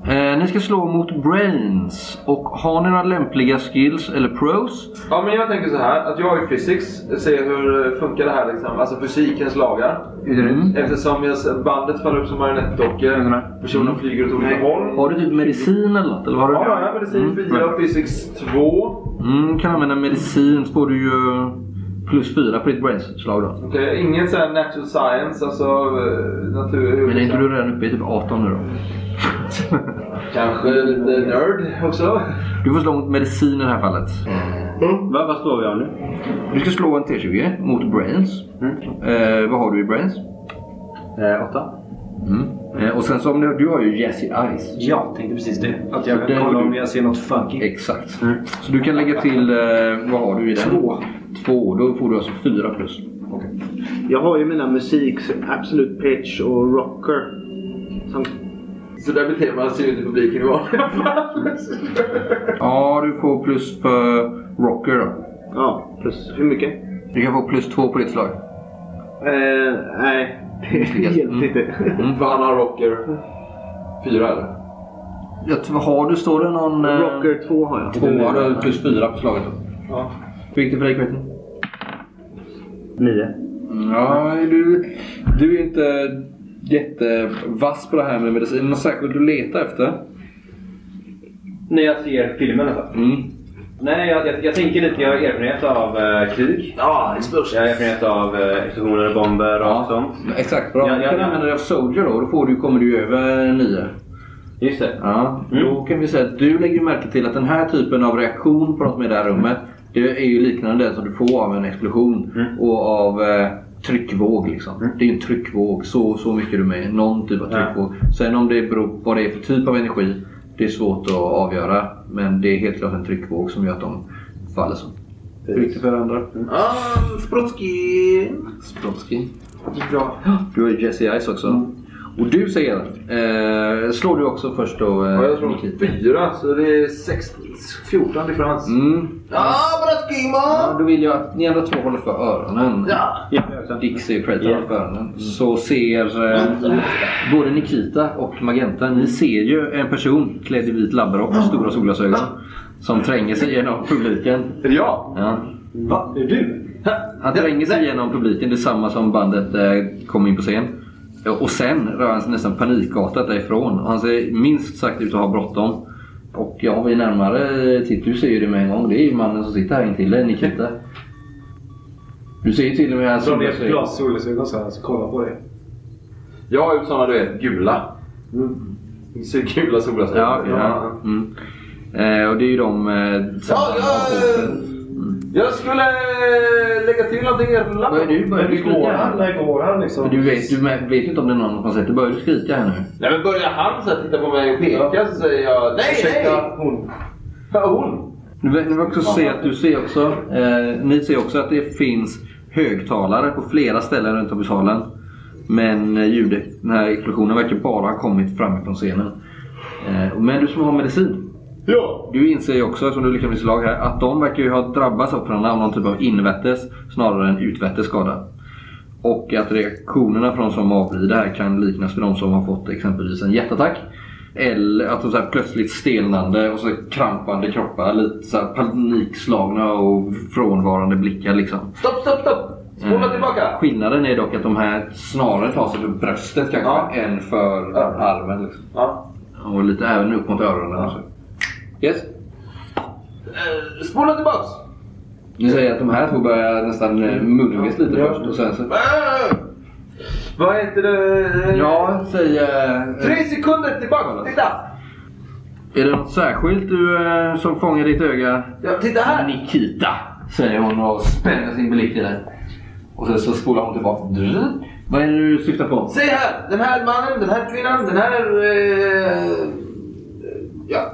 Eh, ni ska slå mot Brains. Och har ni några lämpliga skills eller pros? Ja, men jag tänker så här att jag är physics. Ser hur eh, funkar det här liksom. Alltså fysikens lagar. Mm. Eftersom jag, bandet faller upp som marionettdockor. Personen flyger åt olika håll. Har du typ medicin eller något? Eller har du? Ja, ja, medicin 4, physics 2. Mm, kan använda medicin så får du ju plus 4 på ditt brains-slag då. Okej, inget sån här natural science, alltså eh, natur... Men är inte du redan uppe i typ 18 nu då? Kanske lite nörd också? Du får slå mot medicin i det här fallet. Va, vad står vi av nu? Du ska slå en T20 mot brains. Eh, vad har du i brains? Eh, åtta. Mm. Eh, och sen så om du, du har ju Jesse Eyes. Ja, tänkte precis det. Att jag kan kolla om jag ser något funky. Exakt. Så du kan lägga till, eh, vad har du i den? Två. Två, då får du alltså fyra plus. Jag har ju mina musiks Absolute Pitch och Rocker. Som, Så där beter man sig ju inte i publiken i vanliga fall. Ja, du får plus för rocker då. ja, plus hur mycket? Du kan få plus två på ditt slag. Eh, nej, det hjälpte Mm. inte. För han har rocker. Fyra eller? Jag har du, står det någon... eh, Rocker 2 har jag. Två, då har du plus fyra på slaget. Ja. Hur gick det för dig Quentin? Nio. Ja, du, du är inte jättevass på det här med medicin. Något särskilt du letar efter? När jag ser filmen alltså. Mm. Nej, jag, jag, jag tänker lite. Jag har erfarenhet av eh, krig. Ja, explosion. Jag har erfarenhet av eh, explosioner, bomber och sånt. Exakt, bra. Ja, du ja, kan ja. använda dig av Soldier då. Då får du, kommer du över nio. Just det. Ja, Mm. Då kan vi säga att du lägger märke till att den här typen av reaktion på de som är i det här rummet. Det är ju liknande den som du får av en explosion Mm. och av eh, tryckvåg. Liksom. Det är en tryckvåg, så, så mycket du med. Någon typ av Ja. tryckvåg. Sen om det beror på vad det är för typ av energi, det är svårt att avgöra. Men det är helt klart en tryckvåg som gör att de faller så. Gick det för andra? Ah, Sprotski. Sprotsky. Bra. Du har ju Jesse Ice också. Och du säger, eh, slår du också först då eh, Ja, jag Nikita? fyra, så det är sex, 14 differens. Mm. Ah, Sprotski Ja, då vill jag att ni andra två håller för öronen. Ja. Dixie och Creighton håller för öronen. Så ser eh, både Nikita och Magenta, ni ser ju en person klädd i vit labberock och stora solglasögon. Som tränger sig genom publiken. Är det jag? Ja. Va? Är det du? Han tränger sig genom publiken, detsamma som bandet eh, kom in på scen. Och sen rör han sig nästan panikartat därifrån. Och han ser minst sagt ut att ha bråttom. Och ja, vid närmare titt, du ser ju det med en gång. Det är ju mannen som sitter här intill dig, Nikita. Du ser ju till och med hans Dra ner ett solglasögon. glas solglasögon så här, så kolla på det. Jag har ju såna du vet, gula. Så gula solglasögon. Ja, okej, ja. Mm. Eh, och det är ju de... Eh, som Ja, ja, sig. Jag skulle eh, lägga till någonting i er lapp. Börjar du, börjar Men du skrika han? här? När går han liksom? Du vet, du vet ju inte om det är någon som sett det. Börjar du skrika här nu? Nej men börjar han så här titta på mig och peka så säger jag nej, Ursäkta, nej! hon. Ja, hon! Nu vill vi också se att du ser också, eh, ni ser också att det finns högtalare på flera ställen runt om i salen. Men eh, ljudet, den här explosionen verkar bara ha kommit framifrån scenen. Eh, men du som har medicin. Ja! Du inser ju också, som du lyckas med slag här, att de verkar ju ha drabbats av varandra av någon typ av invettes snarare än utvettes skada. Och att reaktionerna från de som avlider här kan liknas vid de som har fått exempelvis en hjärtattack. Eller alltså så här plötsligt stelnande och så krampande kroppar. Lite så panikslagna och frånvarande blickar liksom. Stopp, stopp, stopp! Spola Eh, tillbaka! Skillnaden är dock att de här snarare tar sig för bröstet kanske Ja. än för Ja. armen. Liksom. Ja. Och lite även upp mot öronen. och så. Yes. Eh, Spola tillbaks! Ni säger att de här två börjar nästan eh, mungas lite först och sen så... Eh, Vad heter det? Ja, säg... eh, Tre sekunder tillbaka! Titta! Är det något särskilt du, eh, som fångar ditt öga? Ja, titta här! Nikita, säger hon och spänner sin blick i dig. Och sen så spolar hon tillbaka. Vad är det du syftar på? Se här! Den här mannen, den här kvinnan, den här... Eh, ja.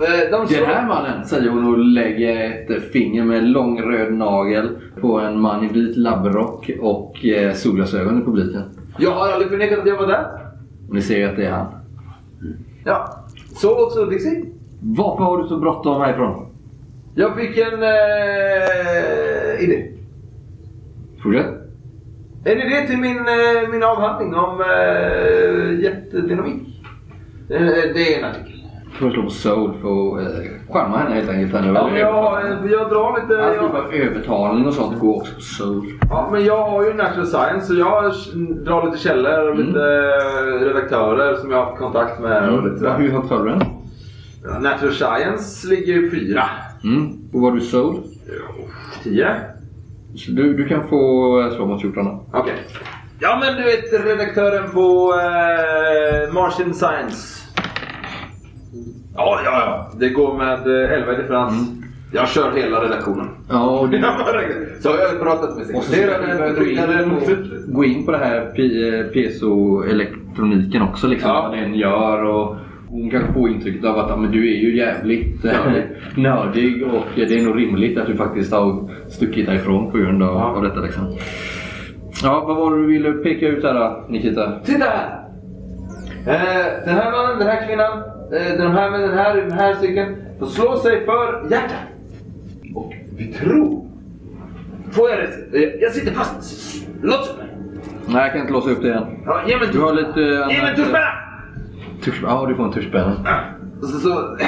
Eh, De Den slår- här mannen, säger hon och lägger ett finger med lång röd nagel på en man i vit labbrock och eh, solglasögon i publiken. Jag har aldrig förnekat att jag var där. Ni ser ju att det är han. Ja. Så också Dixie. Varför har du så bråttom härifrån? Jag fick en eh, idé. Fortsätt. En idé till min, eh, min avhandling om eh, jättedynamik. Eh, det är en artikel. Får slå på soul för att eh, charma henne helt enkelt. Ja, men jag, jag drar lite... Allt Jag, övertalning och sånt går också på soul. ja, men jag har ju natural science så jag drar lite källor och Mm. lite eh, redaktörer som jag har haft kontakt med. Och lite Ja, hur högt har du den? Natural science ligger ju fyra. Mm. Och var du soul? Tio? Så du, du kan få eh, slå mot 14 då. Okej. Ja men du vet redaktören på eh, Martian Science. Ja, ja, ja. Det går med eh, 11 i differens. Jag kör hela redaktionen. Ja, och du, Så har jag pratat med sekreteraren, gå in, på, gå in på det här pi- eh, piezoelektroniken också. Liksom, Ja. Vad den gör. Och hon kanske får intrycket av att men du är ju jävligt eh, nördig och det är nog rimligt att du faktiskt har stuckit därifrån på grund av, Ja. av detta. Liksom. Ja, vad var det du ville peka ut då, Nikita? Titta här! Eh, den här mannen, den här kvinnan, eh, den här med den här, den här cykeln får slå sig för hjärtat. Och vi tror... Får jag det? Eh, Jag sitter fast. Låt mig. Nej, jag kan inte låsa upp det än. Ja, ge mig Du har lite... Ge mig annat- tuschpenna! Tusch, ja, du får en tuschpenna. Och så, så äh,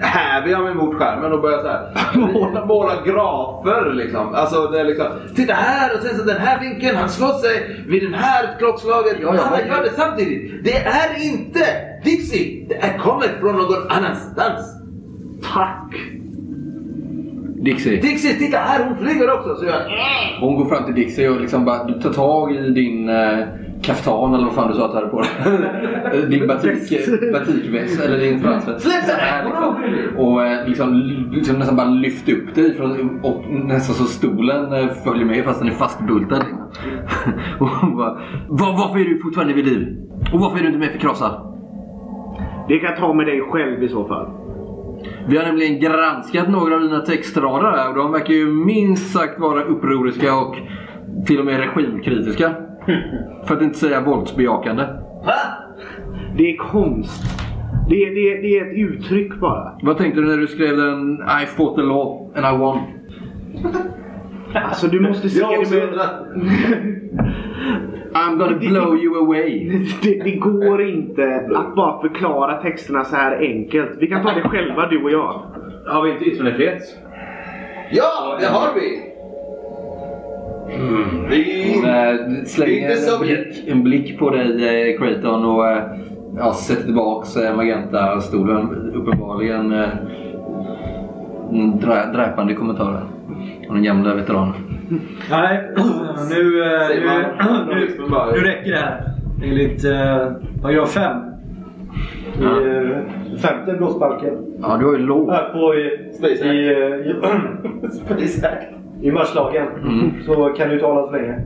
häver jag mig mot skärmen och börjar så här, måla, måla grafer. Liksom. Alltså, det är liksom, titta här och sen så den här vinkeln. Han slår sig vid den här klockslaget. Ja, ja, Alla gör det samtidigt. Det är inte Dixie. Det är kommer från någon annanstans. Tack! Dixie. Dixie, titta här. Hon flyger också. Så jag, Hon går fram till Dixie och liksom bara tar tag i din eh, kaftan eller vad fan du sa att du hade på dig. din batik, batikväst eller din fransväst. Släpp den liksom. Och eh, liksom, liksom nästan bara lyft upp dig från, och nästan så stolen eh, följer med fast den är fastbultad. Och hon bara, "Var, varför är du fortfarande vid liv? Och varför är du inte mer förkrossad? Det kan jag ta med dig själv i så fall. Vi har nämligen granskat några av dina textrader här och de verkar ju minst sagt vara upproriska och till och med regimkritiska. För att inte säga våldsbejakande. Va? Det är konst. Det är, det, är, det är ett uttryck bara. Vad tänkte du när du skrev den I fought the law and I won? Alltså du måste se det med... I'm gonna blow you away. Det, det går inte att bara förklara texterna så här enkelt. Vi kan ta det själva du och jag. Har vi inte yttrandefrihet? Ja, det har vi. Vi... Hon Det är slänger en blick, en blick på dig eh, Creighton och eh, ja, sätter tillbaks eh, Magenta-stolen. Uppenbarligen eh, drä, dräpande kommentarer. Och den gamla veteranen. Nej, nu, eh, nu, nu, nu räcker det här. Enligt eh, paragraf 5. I Ja. femte brottsbalken. Ja, du har ju lov. Här på i, Space i, eh, i, Space Act. I marslagen. Mm. Så kan du tala så länge.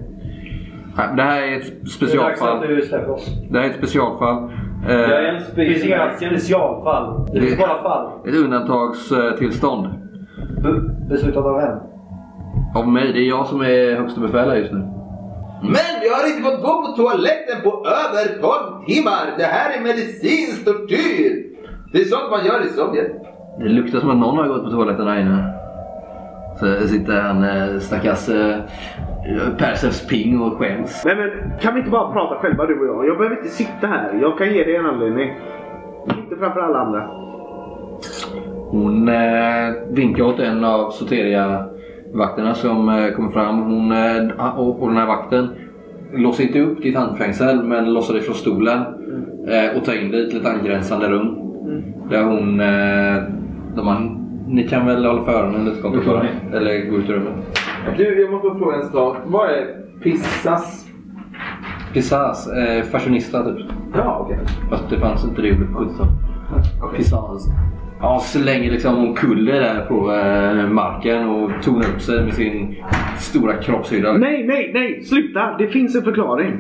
Det här är ett Det är dags att specialfall. du släpper oss. Det här är ett specialfall. Jag är Eh, en Det finns inga specialfall. Det finns bara fall. ett undantagstillstånd. B- beslutat av vem? Av mig. Det är jag som är högsta befäl här just nu. Men vi har inte fått gå på toaletten på över 12 timmar. Det här är medicinsk tortyr. Det är sånt man gör i Sovjet. Det luktar som att någon har gått på toaletten här inne. Så sitter han eh, stackars eh, Persens ping och skäms. Nej men kan vi inte bara prata själva du och jag? Jag behöver inte sitta här. Jag kan ge dig en anledning. Lite framför alla andra. Hon eh, vinkar åt en av Soteria-vakterna som eh, kommer fram. Hon, eh, och, och den här vakten låser inte upp ditt handfängsel men låser dig från stolen eh, och tar in dig i ett angränsande rum. Där hon... Eh, där man, ni kan väl hålla för öronen lite kort. Eller gå ut ur rummet. Du, jag måste bara fråga en sak. Vad är pissas? Pissas, eh, fashionista typ. Ja, okej. Fast det fanns inte det ordet på 70-talet. Pissas. Ja, slänger liksom omkull där på eh, marken och tonar upp sig med sin stora kroppshydda. Nej, nej, nej! Sluta! Det finns en förklaring.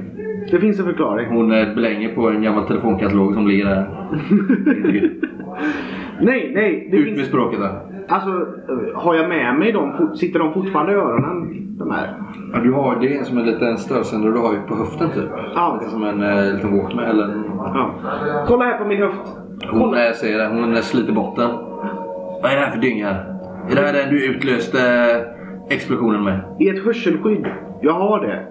Det finns en förklaring. Hon eh, blänger på en gammal telefonkatalog som ligger där. Nej, nej! Ut med finns... språket där. Alltså, har jag med mig dem? Sitter de fortfarande i öronen? De här? Ja, du har det som en liten störsändare du har ju på höften typ. Ja. Lite som en eh, liten walkman eller. Ja. Kolla här på min höft. Hon eh, säger det, hon eh, sliter botten. Vad är det här för dynga? Är det här den du utlöste explosionen med? I ett hörselskydd. Jag har det.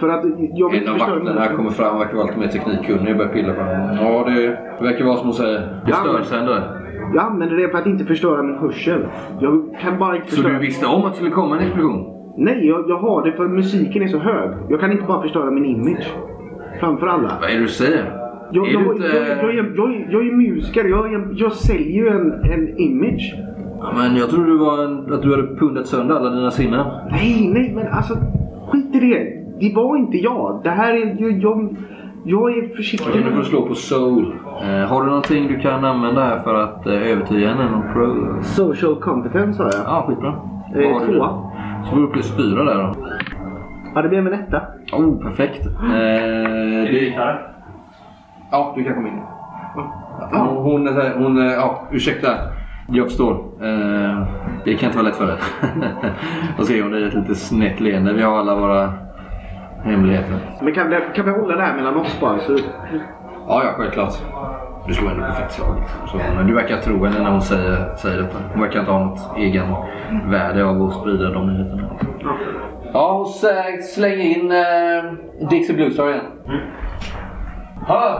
För att jag vill En av vakterna kommer fram och verkar vara lite mer teknikkunnig och börjar pilla på den. Ja, det verkar vara som hon säger. Störsändare. Jag använder det för att inte förstöra min hörsel. Jag kan bara inte Så förstöra... du visste om att det skulle komma en explosion? Nej, jag, jag har det för musiken är så hög. Jag kan inte bara förstöra min image. Framför alla. Vad är det du säger? Jag, är jag, inte... jag, jag, jag, jag är musiker. Jag, jag, jag säljer ju en, en image. Ja, Men jag trodde du var en, att du hade pundat sönder alla dina sinnen. Nej, nej, men alltså skit i det. Det var inte jag. Det här är... Jag, jag, jag är försiktig. Nu får du slå på soul. Eh, har du någonting du kan använda här för att eh, övertyga henne? Någon pro? Social competence har jag. Ja, skitbra. Eh, du? tvåa. Så får du plus fyra där då. Ja, det blev en etta. Oh, perfekt. Eh, Är det ja, du kan komma in. Hon, hon, hon, ja, ursäkta. Jag förstår. Eh, det kan inte vara lätt för dig. Då ser hon det ett lite snett leende. Vi har alla våra hemligheter. Men kan, vi- kan vi hålla det här mellan oss bara? Så, Ja, ja, självklart. Du slår ändå perfekt slag. Så, men du verkar tro henne när hon säger, säger detta. Hon verkar inte ha något egen värde av att sprida de nyheterna. Ja, hon sä- slänger in eh, Dixie Blue Star igen. Hallå!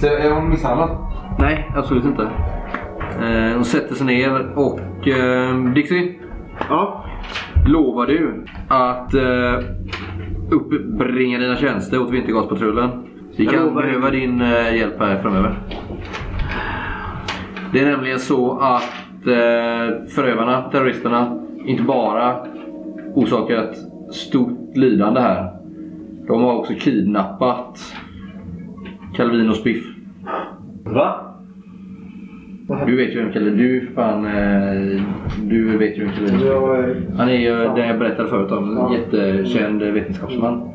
Så är hon misshandlad? Nej, absolut inte. Eh, hon sätter sig ner och... Eh, Dixie, ja. lovar du att eh, uppbringa dina tjänster åt Vintergaspatrullen? Vi kan lovar. behöva din eh, hjälp här framöver. Det är nämligen så att eh, förövarna, terroristerna, inte bara orsakat stort lidande här. De har också kidnappat Calvin och Spiff. Va? Du vet ju vem Calvin Du fan... Eh, du vet ju vem Jag är... Han är ju den jag berättade förut om. En Ja. jättekänd vetenskapsman.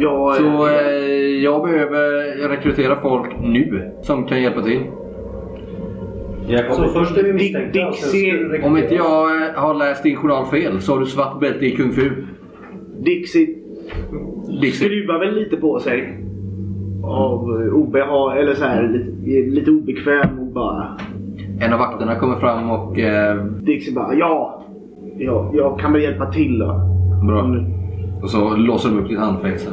Jag, Så eh, jag behöver rekrytera folk nu som kan hjälpa till. Jag Så först är vi misstänkta. och sen ska Dixie- du rekrytera. Om inte jag eh, har läst din journal fel så har du svart bälte i Kung Fu. Dixie Dixie. skruvar väl lite på sig. Av eh, obehag, eller så här, lite, lite obekväm och bara... En av vakterna kommer fram och... Eh, Dixie bara ja, ja, jag kan väl hjälpa till då. bra. Och så låser de upp ditt handfängsel.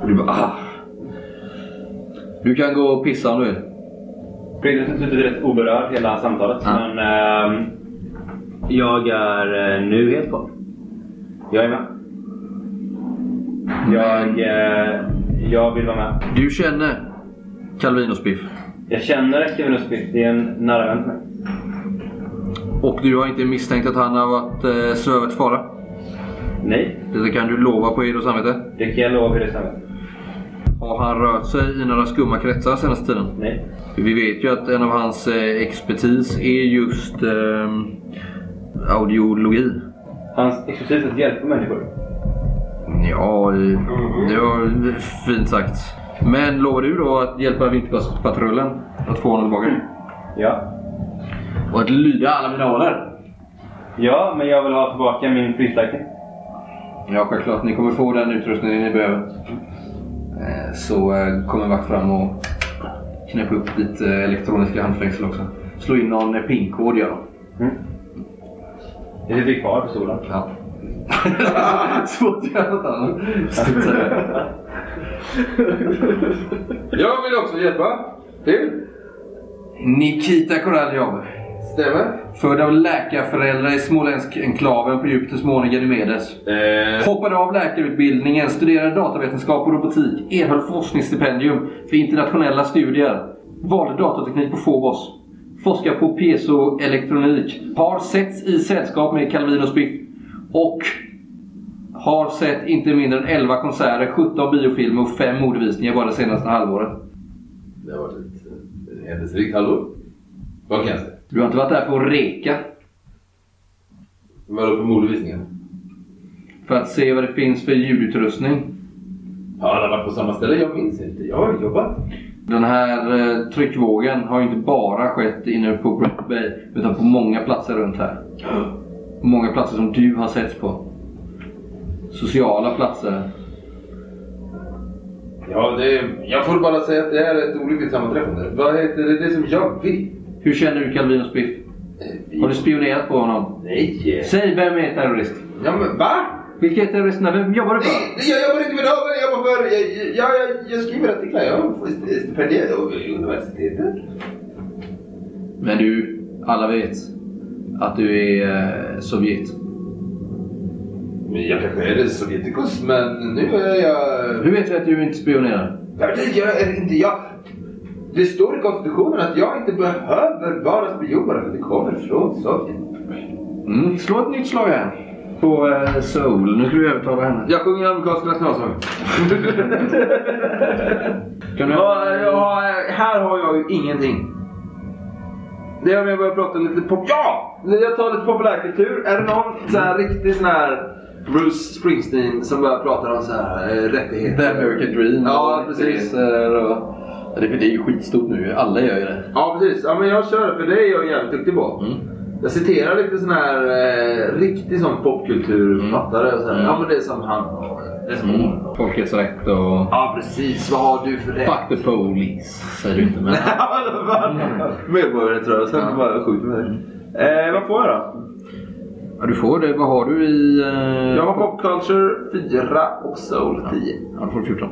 Och du bara ah. Du kan gå och pissa om du vill. Fredrik har suttit rätt oberörd hela samtalet. Ja. Men ehm, jag är eh, nu helt kvar. Jag är med. Jag, eh, jag vill vara med. Du känner Calvin och Spiff. Jag känner Östqvist. Det är en nära vän till mig. Och du har inte misstänkt att han har varit eh, i fara? Nej, Det kan du lova på heder och samvete. det kan jag lova för det stämmer. Har han rört sig i några skumma kretsar senaste tiden? Nej. Vi vet ju att en av hans eh, expertis är just eh, audiologi. Hans expertis att hjälpa människor. Ja, eh, det var fint sagt. Men lovar du då att hjälpa Vintergaspatrullen att få honom tillbaka? Ja. Och att lyda alla mina order? Ja, men jag vill ha tillbaka min flygstärkning. Ja, självklart. Ni kommer få den utrustningen ni behöver. Eh, Så eh, kommer vakt fram och knäppa upp ditt eh, elektroniska handfängsel också. Slå in någon pinkod gör de. Jag sitter kvar på stolen. Ja. Svårt att göra något annat. Jag vill också hjälpa till. Nikita Koraljov. Stämmer. Född av läkarföräldrar i småländsk enklaven på djupet Småne Ganymedes. Eh, Hoppade av läkarutbildningen, studerade datavetenskap och robotik, erhöll forskningsstipendium för internationella studier. Valde datateknik på Phobos. Forskar på piezoelektronik. Har setts i sällskap med Calvin och Spiff. Och har sett inte mindre än 11 konserter, 17 biofilmer och 5 modevisningar bara det senaste halvåret. det har varit ett eh, händelserikt halvår. Vad kan jag säga? Du har inte varit där för att reka. Vadå på modevisningen? För att se vad det finns för ljudutrustning. Har alla varit på samma ställe? Jag minns inte. Jag har jobbat. Den här eh, tryckvågen har ju inte bara skett inne på Brett Bay utan på många platser runt här. Många platser som du har sett på. Sociala platser. Ja, det, jag får bara säga att det är ett olyckligt sammanträffande. Vad heter det? Det som jag vill. Hur känner du Calvin och Spiff? Har du spionerat på honom? Nej! Säg vem är terrorist? Ja men va? Vilka är terroristerna? Vem jobbar du för? Nej, jag jobbar inte med dem, jag jobbar för... Jag, jag, jag, jag skriver artiklar, jag får stipendier av universitetet. Men du, alla vet att du är eh, Sovjet. Men jag kanske är sovjetikus, men nu är jag... Hur vet du att du inte spionerar? Ja, det gör inte jag. Det står i konstitutionen att jag inte behöver vara spion bara för att det kommer från Sovjet. Mm, slå ett nytt slag här. På eh, Soul. Nu ska du övertala henne. Jag sjunger amerikansk nationalsång. Kan du... Ja, jag har, här har jag ju ingenting. Det är om jag börjar prata lite pop... Ja! Jag tar lite populärkultur. Är det någon så här riktig sån här Bruce Springsteen som börjar prata om så här eh, rättigheter? The American Dream. Ja, och precis. Och... Ja, det, det är ju skitstort nu. Alla gör ju det. Ja, precis. Ja, men jag kör det, för det är jag jävligt duktig på. Mm. Jag citerar lite sån här eh, riktig sån popkulturförfattare. och Så här. Mm. Ja, men det är som han har. Det är som har. Folkets rätt och... Ja, precis. Vad har du för rätt? Fuck the police, säger du inte. Men... Medborgarrättsrörelsen. Ja. Bara skjut med. Eh, vad får jag då? Ja, du får det. Vad har du i... Eh... Jag har Pop Culture 4 och Soul 10. Ja, du får 14.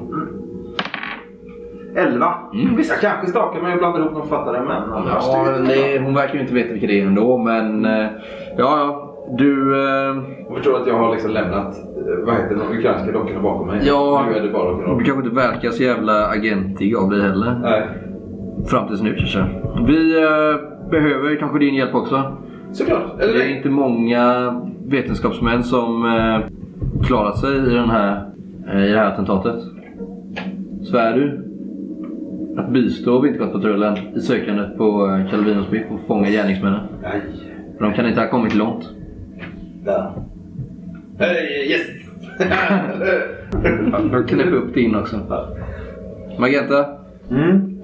11. Mm, visst. Jag kanske stakar mig och blandar ihop någon författare men annars Ja, det, hon verkar ju inte veta vilka det är ändå, men... eh, Ja, ja. Du... Eh... Jag förstår att jag har liksom lämnat eh, vad heter det, de ukrainska dockorna bakom mig. Ja. Nu är det bara Du rock'n'roll. kanske inte verkar så jävla agentig av dig heller. Nej. Fram tills nu kanske. Vi eh, behöver kanske din hjälp också. Såklart. Eller Det är inte många vetenskapsmän som eh, klarat sig i, den här, eh, i det här attentatet. Svär du att bistå Vintergårdspatrullen i sökandet på eh, Calvin och Smith och fånga gärningsmännen? Nej. De kan inte ha kommit långt. Där. Hey, yes! Jag knäpper upp din också. Magenta, Mm.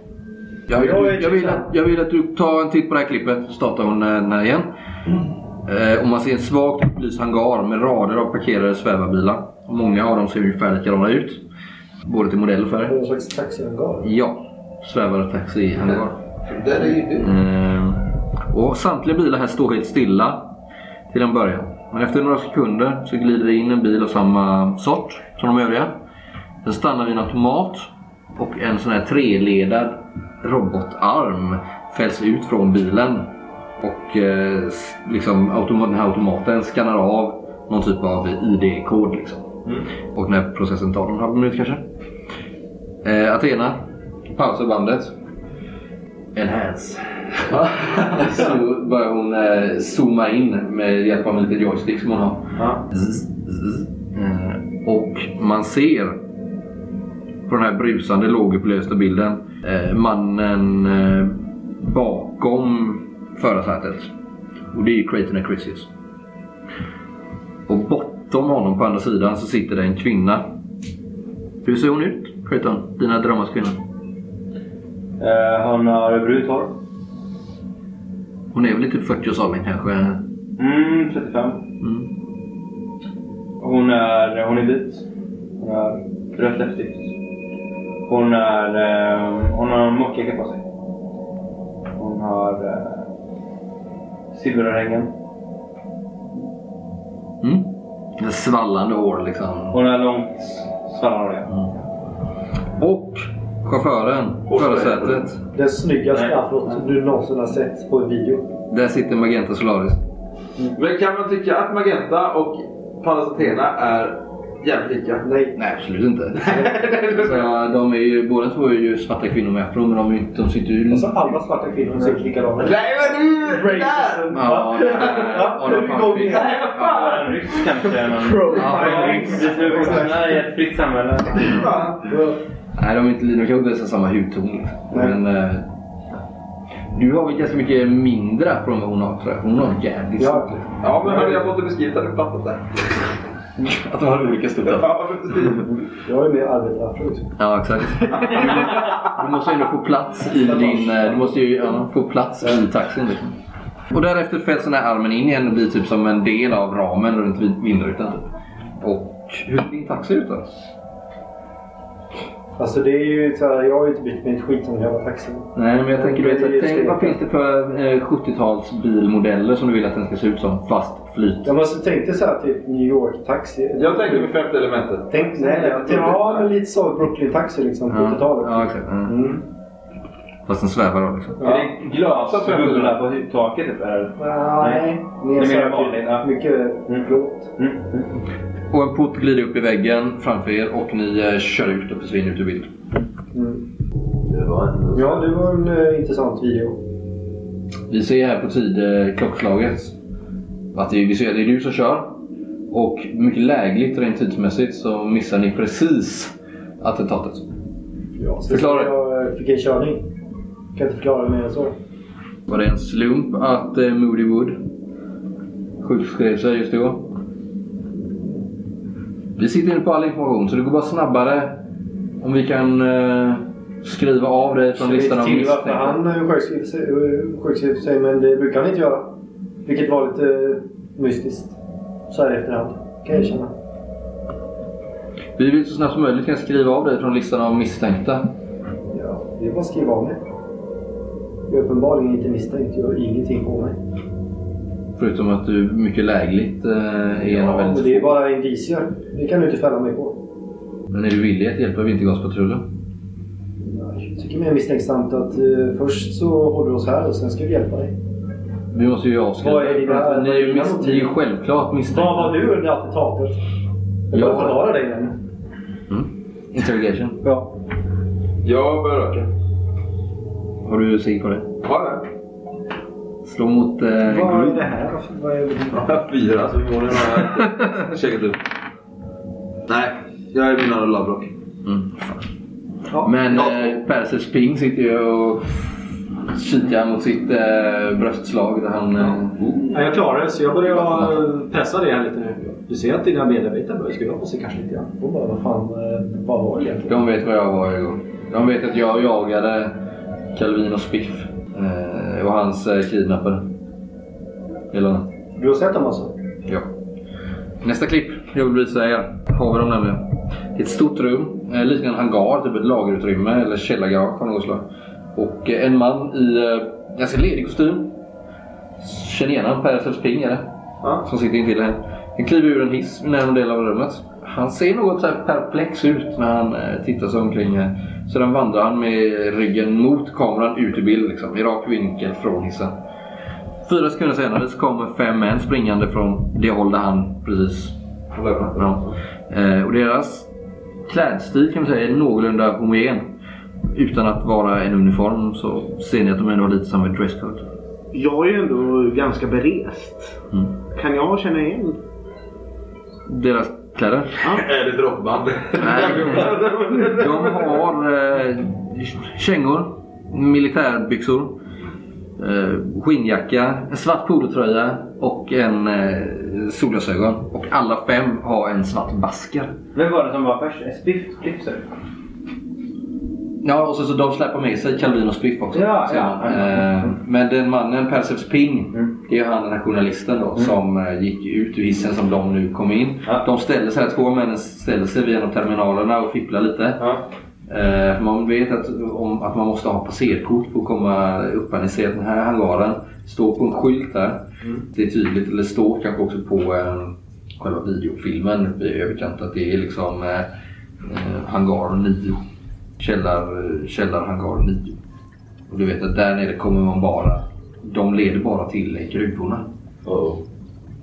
jag vill, Jag är jag, vill att, jag vill att du tar en titt på det här klippet. Så startar hon eh, den här igen. Eh, och man ser en svagt upplyst hangar med rader av parkerade svävarbilar. Och Många av dem ser ungefär likadana ut. Både till modell och färg. Någon slags taxihangar. Ja, svävartaxi-hangar. Där är ju du. Eh, och samtliga bilar här står helt stilla till en början. Men efter några sekunder så glider det in en bil av samma sort som de övriga. Den stannar vid en automat och en sån här treledad robotarm fälls ut från bilen. Och eh, liksom automa- den här automaten skannar av någon typ av ID-kod. Liksom. Och den här processen tar en halv minut kanske. Eh, Athena pausar bandet. Enhance. Så börjar hon eh, zooma in med hjälp av en liten joystick som hon har. Ja. Zzz, zzz. Eh, och man ser på den här brusande lågupplösta bilden eh, mannen eh, bakom förarsätet. Och det är ju Creighton Acrisius. Och bortom honom på andra sidan så sitter det en kvinna. Hur ser hon ut, Creighton? Dina drömmars kvinna? Eh, han har brunt hår. Hon är väl i typ 40-årsåldern kanske? Mm, 35. Mm. Hon är, hon är vit. Hon har rött läppstift. Hon är... Eh, hon har en mockjacka på sig. Hon har eh, silverörhängen. Mm. En svallande hår liksom. Hon har långt svallande hår. Och chauffören, förarsätet. Den snyggaste afrot du någonsin har sett på en video. Där sitter Magenta Solaris. Men kan man tycka att Magenta och Pallas Athena är jävligt lika? Nej. Nej, absolut inte. så, de är ju, båda två är ju svarta kvinnor med afro, men de, är de sitter ju... Alltså alla svarta kvinnor ser likadana ut. Nej men du! Racism. Ja, det är- en rysk kanske. Pro. Ja, rysk. Vi är ett fritt samhälle. Nej, de, är inte, de kanske inte har samma hudton. liksom. Men, eh, du har väl ganska mycket mindre afro än vad hon har tror jag. Hon har jävligt Ja. stort. liksom. Ja men hade jag fått det beskrivet hade jag fattat det. Att de har olika afro. Ja, precis. Jag är mer arbetarafro. Ja, exakt. Du, du måste ju ändå få plats i din... eh, Du måste ju ja, få plats i taxin. Liksom. Och därefter fälls den här armen in igen och blir typ som en del av ramen runt vindrutan. Typ. Och hur ser din taxi ut då? Alltså det är ju så här, jag har ju inte bytt mig ett skit om jävla taxi. Nej, men jag tänker du vet, tänk, vad finns det för eh, 70-tals bilmodeller som du vill att den ska se ut som? Fast flyt. Jag måste tänka så här typ New York-taxi. Jag tänker med femte elementet. Tänk, nej, nej, jag tänkte, ja, men lite så Brooklyn-taxi liksom, 70-talet. Ja, exakt. Ja. Mm. Fast den svävar då liksom. Är det glasbubblor på taket? Typ, eller? Nej, Det är så mer här vanligt, ja. typ, mycket plåt. Mm. Och en port glider upp i väggen framför er och ni eh, kör ut och försvinner ut ur bilden. Mm. Det var en... Ja, det var en eh, intressant video. Vi ser här på tid eh, klockslaget att det, vi ser att det är du som kör. Och mycket lägligt rent tidsmässigt så missar ni precis attentatet. Ja, så Förklara. Jag eh, fick en körning. Kan inte förklara det mer än så. Var det en slump att eh, Moody Wood sjukskrev sig just då? Vi sitter inne på all information så det går bara snabbare om vi kan eh, skriva av dig från listan av till varför misstänkta. han eh, sjukskrev sig, sjukskrev sig, men det brukar han inte göra. Vilket var lite eh, mystiskt. Så här i efterhand, kan jag erkänna. Vi vill så snabbt som möjligt kan skriva av dig från listan av misstänkta. Ja, det är bara att skriva av mig. Uppenbarligen inte misstänkt. Jag har ingenting på mig. Förutom att du mycket lägligt eh, är en av Ja, väldigt det är bara indicier. Det kan du inte fälla mig på. Men är du villig att hjälpa Vintergaspatrullen? Jag tycker mer misstänksamt att eh, först så håller du oss här och sen ska vi hjälpa dig. Vi måste ju avskriva Vad är dina- Ni är ju, mis- ni är ju självklart misstänkta. Vad var du under attentatet? Jag Jag- bara förhöra dig igen. Mm. Interrogation. Ja. Jag börjar röka. Har du sig på det? Ja, Slå mot eh, Vad är det här? Vad är det? ja. Fyra, så förmodligen har jag inte checkat upp. Nej, jag är min andra labbrock. Mm. Ja. Men Ja. eh, Perses Ping sitter ju och kikar mot sitt eh, bröstslag där han... Eh, Ja, jag klarar det, så jag börjar eh, pressa det här lite nu. Du ser att dina medarbetare börjar skruva på sig kanske lite grann. Bara, vad fan, eh, vad var det egentligen? de vet vad jag var igår. De vet att jag jagade Calvin och Spiff. Eh, och hans eh, kidnappare. Hela. Du har sett dem alltså? Ja. Nästa klipp jag vill visa er har vi dem nämligen. Det är ett stort rum, eh, lite grann hangar, typ ett lagerutrymme eller källargarage av något slag. Och eh, en man i eh, ganska ledig kostym. Känner igen honom, Per Ping är det. Ja. Som sitter intill här. Han kliver ur en hiss i närmare del av rummet. Han ser något så här perplex ut när han eh, tittar sig omkring här. Sedan vandrar han med ryggen mot kameran ut ur bild liksom, i rak vinkel från hissen. Fyra sekunder senare så kommer fem män springande från det håll där han precis Ja. Eh, och deras klädstil kan man säga är någorlunda homogen. Utan att vara en uniform så ser ni att de ändå har lite samma dresscode. Jag är ju ändå ganska berest. Mm. Kan jag känna igen? Deras kläder? Är det droppband? Nej. De har eh, kängor, militärbyxor, eh, skinnjacka, en svart polotröja och en eh, solglasögon. Och alla fem har en svart basker. Vem var det som var först? Sa du? Ja, och så, så de släpper med sig Calvin och Spiff också. Ja, ja, ja. Eh, Men den mannen, Perseus Ping, Mm. det är han den här journalisten då, som eh, gick ut ur hissen som de nu kom in. De ställer sig, två männen ställer sig vid en av terminalerna och fipplar lite. Eh, man vet att, om, att man måste ha passerkort för att komma upp. Ni ser att den här hangaren står på en skylt där. Mm. Det är tydligt, eller står kanske också på eh, själva videofilmen i överkant att det är liksom eh, eh, hangar 9. Källar, källarhangar 9. Och du vet att där nere kommer man bara... De leder bara till gruvorna. Oh.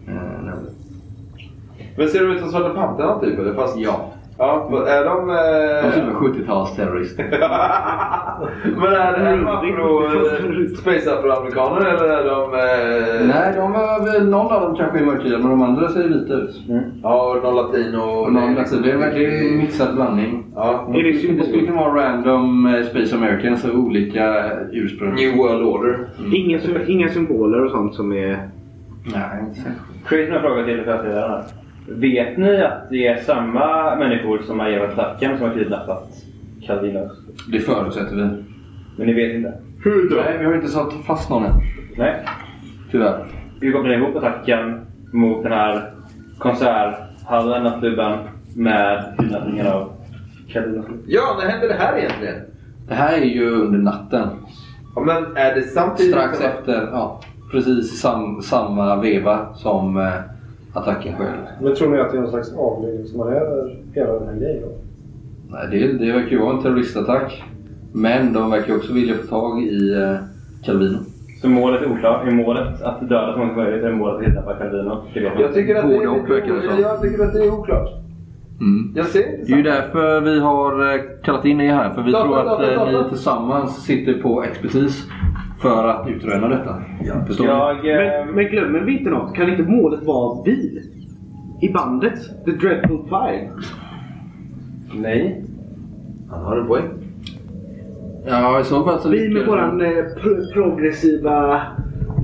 Eh, nej. Men ser de ut som Svarta Pantrarna typ? Eller? Fast, ja. Ja, är de... De ser ut Eh... som 70-talsterrorister. men är, är de afro, eh, space afroamerikaner eller är de... Eh... Nej, de var väl, någon av dem kanske är mörkhyade men de andra ser vita ut. Ja, någon latino och... Och någon, alltså, det är verkligen en mixad blandning. Ja. Är det Det skulle, det skulle kunna vara random eh, Space Americans av olika ursprung. New World Order. Inga, sy- inga symboler och sånt som är... Nej, inte så. Crazy har frågat till företrädarna. Vet ni att det är samma människor som har gett attacken som har kidnappat Calvinos? Det förutsätter vi. Men ni vet inte? Hur då? Nej, vi har inte satt fast någon än. Nej. Tyvärr. Vi kopplar ihop attacken mot den här konserthallen, nattklubben, med kidnappningen av Calvinos. Ja, när hände det här egentligen? Det här är ju under natten. Ja, men är det samtidigt Strax efter, ja, precis sam, samma veva som eh, attacken själv. Men tror ni att det är någon slags avledningsmanöver över hela den här grejen? då? Nej, det, det verkar ju vara en terroristattack. Men de verkar ju också vilja få tag i eh, Calvino. Så målet är oklart. Är målet att döda så många som möjligt? Är målet att Calvino? Det vet man Jag tycker att det är och det jag tycker att det är oklart. Mm. Jag ser inte Det är ju därför vi har eh, kallat in er här. För vi Data, tror att data, eh, data. ni tillsammans sitter på expertis för att utröna detta. Förstår ni? Jag... eh, Men, men glömmer vi inte något? Kan inte målet vara vi? I bandet? The Dreadful Five? Nej. Han har en poäng. Ja, i så fall så Vi med våran eh, pro- progressiva,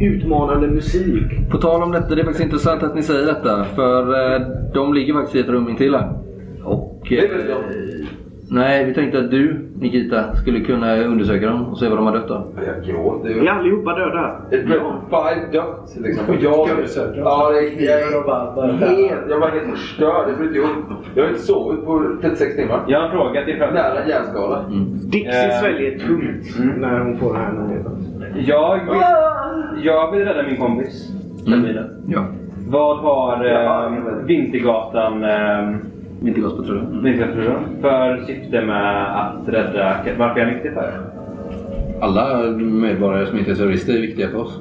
utmanande musik. På tal om detta, det är faktiskt intressant att ni säger detta. För eh, de ligger faktiskt i ett rum intill här. Och... Det är väl eh, Nej, vi tänkte att du, Nikita, skulle kunna undersöka dem och se vad de har dött av. Jag gråter Är ju. allihopa döda? Five dött liksom. Och jag... Ja, det är, jag är helt... Jag var helt förstörd. Jag inte ihop. Jag har inte sovit på 36 timmar. Jag har en fråga till Nära hjärnskada. Dixie Eh. sväljer tungt när hon får det här nyheten. Jag vill, jag vill rädda min kompis. Calvino. Ja. Vad har eh. Vintergatan... Eh, Vintergaspatrullen. Vintergatan för syfte med att rädda... Varför är han viktig för? Alla medborgare som inte är terrorister är viktiga för oss.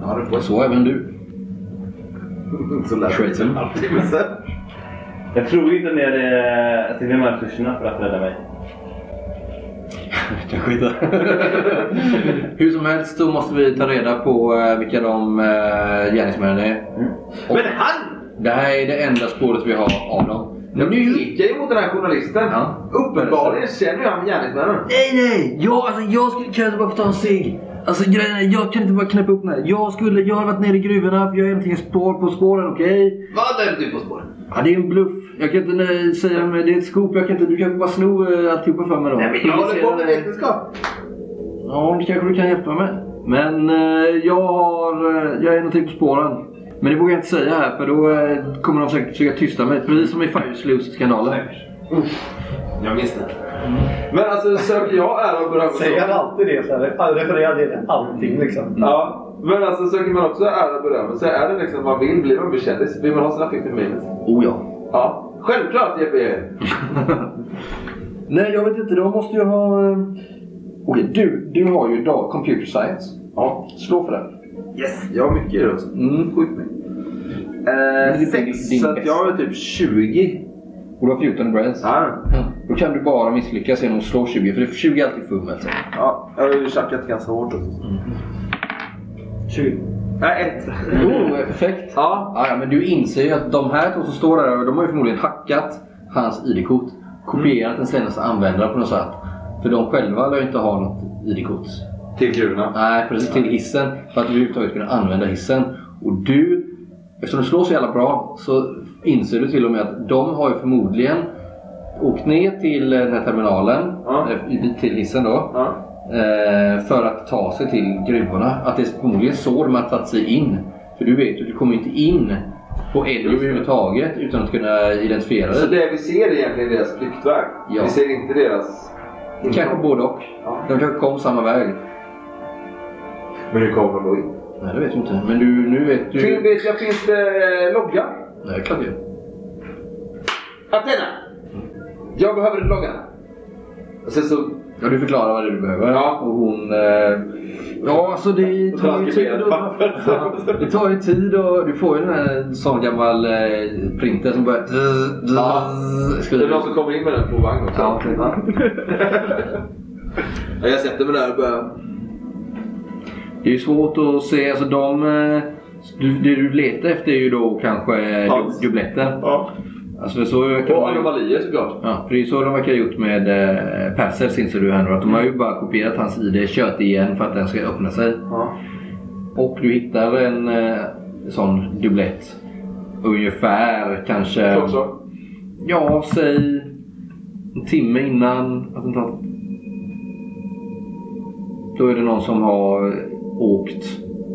Ja, det får Så även du. Så lät det en halvtimme sen. Jag tror inte ni hade att ni har de här resurserna för att rädda mig. Kanske inte. Hur som helst så måste vi ta reda på eh, vilka de eh, gärningsmännen är. Men han! Det här är det enda spåret vi har av dem. De pekar ju mot den här journalisten. Ja. Uppenbarligen känner ju han gärningsmännen. Nej, nej! Jag, alltså, jag skulle kan inte bara få ta en cigg. Alltså grejen är, jag kan inte bara knäppa upp den här. Jag, skulle, jag har varit nere i gruvorna, jag är äntligen spår på spåren, okej? Vad är du på spåren? Ja, det är en bluff. Jag kan inte nej, säga, men det är ett scoop. Jag kan inte, du kan bara sno eh, alltihopa för mig då. Nej men jag håller på med vetenskap. Ja, det kanske du kan hjälpa mig. Men eh, jag har... Eh, jag är någonting på spåren. Men det vågar jag inte säga här för då eh, kommer de säkert försöka tysta mig. Precis som i Fire Sluice-skandalen. Jag minns det. Men alltså söker jag ära och beröm? Säger han alltid det? Så här, han refererar det till allting liksom. Ja. Men alltså söker man också ära och berömmelse? Är det liksom man vill bli man blir kändis? Vill man ha sina 50 minutes? Oh ja. Ja. Självklart Jeppe! Nej, jag vet inte. De måste ju ha... eh, Okej, du, du har ju dag computer science. Ja. Slå för den. Yes! Jag har mycket i också. Mm. Sjukt mycket. Är Eh, din- sex. din så att jag har typ 20. Och du har 14 brains. Ja. Då kan du bara misslyckas genom att slå 20. För det är 20 är alltid fummel. så. ja. Jag har ju tjackat ganska hårt också. 20. Nej, ett. Oh, perfekt. Ja. Ja, ja, men du inser ju att de här två som står där, de har ju förmodligen hackat hans ID-kort. Kopierat den senaste användaren på något sätt. För de själva lär ju inte ha något ID-kort. Till gruvorna. Nej, precis. Till hissen. För att överhuvudtaget kunna använda hissen. Och du, eftersom du slår så jävla bra, så inser du till och med att de har ju förmodligen åkt ner till den här terminalen, Ja. eh, till hissen då. Ja. eh, För att ta sig till gruvorna. Att det är förmodligen så de har tagit sig in. För du vet ju, du kommer inte in på Ellie överhuvudtaget utan att kunna identifiera Så dig. det vi ser är egentligen deras flyktväg? Ja. Vi ser inte deras... Kanske både och. Ja. De kanske kom samma väg. Men hur kommer de då in? Nej, det vet du inte. Men du, nu vet du... Fin, vet jag, finns det eh, logga? Nej, klart det. Athena! Jag behöver ett logga. Och sen så... Ja, du förklarar vad det är du behöver. Ja. Och hon... Eh, ja, alltså det tar ju tid. Och, ja, det tar ju tid och du får ju den här sån gammal eh, printer som börjar... Ja. Det är någon som kommer in med den på vagn också. Ja. Ja, jag sätter mig där och börjar... Det är ju svårt att se. Alltså de... eh, Du, det du letar efter är ju då kanske du, dubbletter. Ja. Alltså så Och anomalier såklart. Ja, för det är så de verkar ha gjort med eh, Perser inser du här nu. Att de har ju bara kopierat hans ID, kört igen för att den ska öppna sig. Ja. Och du hittar en eh, sån dubblett. Ungefär kanske... Klockslag. Ja, säg en timme innan attentatet. Då är det någon som har åkt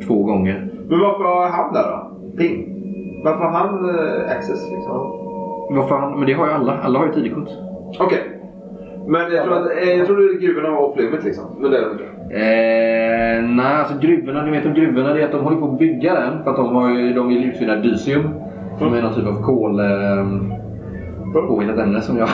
två gånger. Men varför har han där då? Ping. Varför har han eh, access liksom? Varför han, men det har ju alla. Alla har ju ID-kort. Okej. Men jag tror att eh, jag tror är gruvorna var off limit liksom. Men det är det inte. Eh, nej, alltså gruvorna, ni vet om gruvorna, det är att de håller på att bygga den. För att de, har ju, de vill utvinna dysium. Som är någon typ av kol... Eh, påhittat ämne som jag...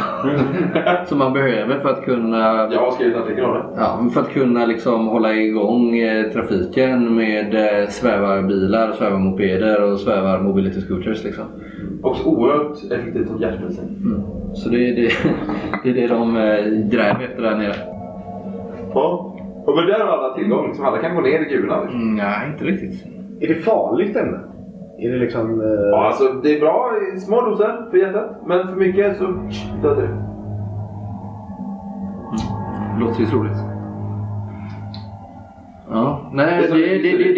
som man behöver för att kunna... Jag har skrivit en artikel om det. Ja, för att kunna liksom hålla igång eh, trafiken med eh, svävarbilar, svävarmopeder och svävar mobility scooters. Liksom. Också oerhört effektivt som hjärtmedicin. Så det är det, det, är det de eh, gräver efter där nere. Ja. Och men där har alla tillgång. Liksom. Alla kan gå ner i gruvorna. Mm, nej, inte riktigt. Är det farligt ämne? Är det liksom... eh, Ja, alltså, det är bra i små doser för hjärtat. Men för mycket så dödar det. Låter ju troligt. Ja, nej, det, det, det,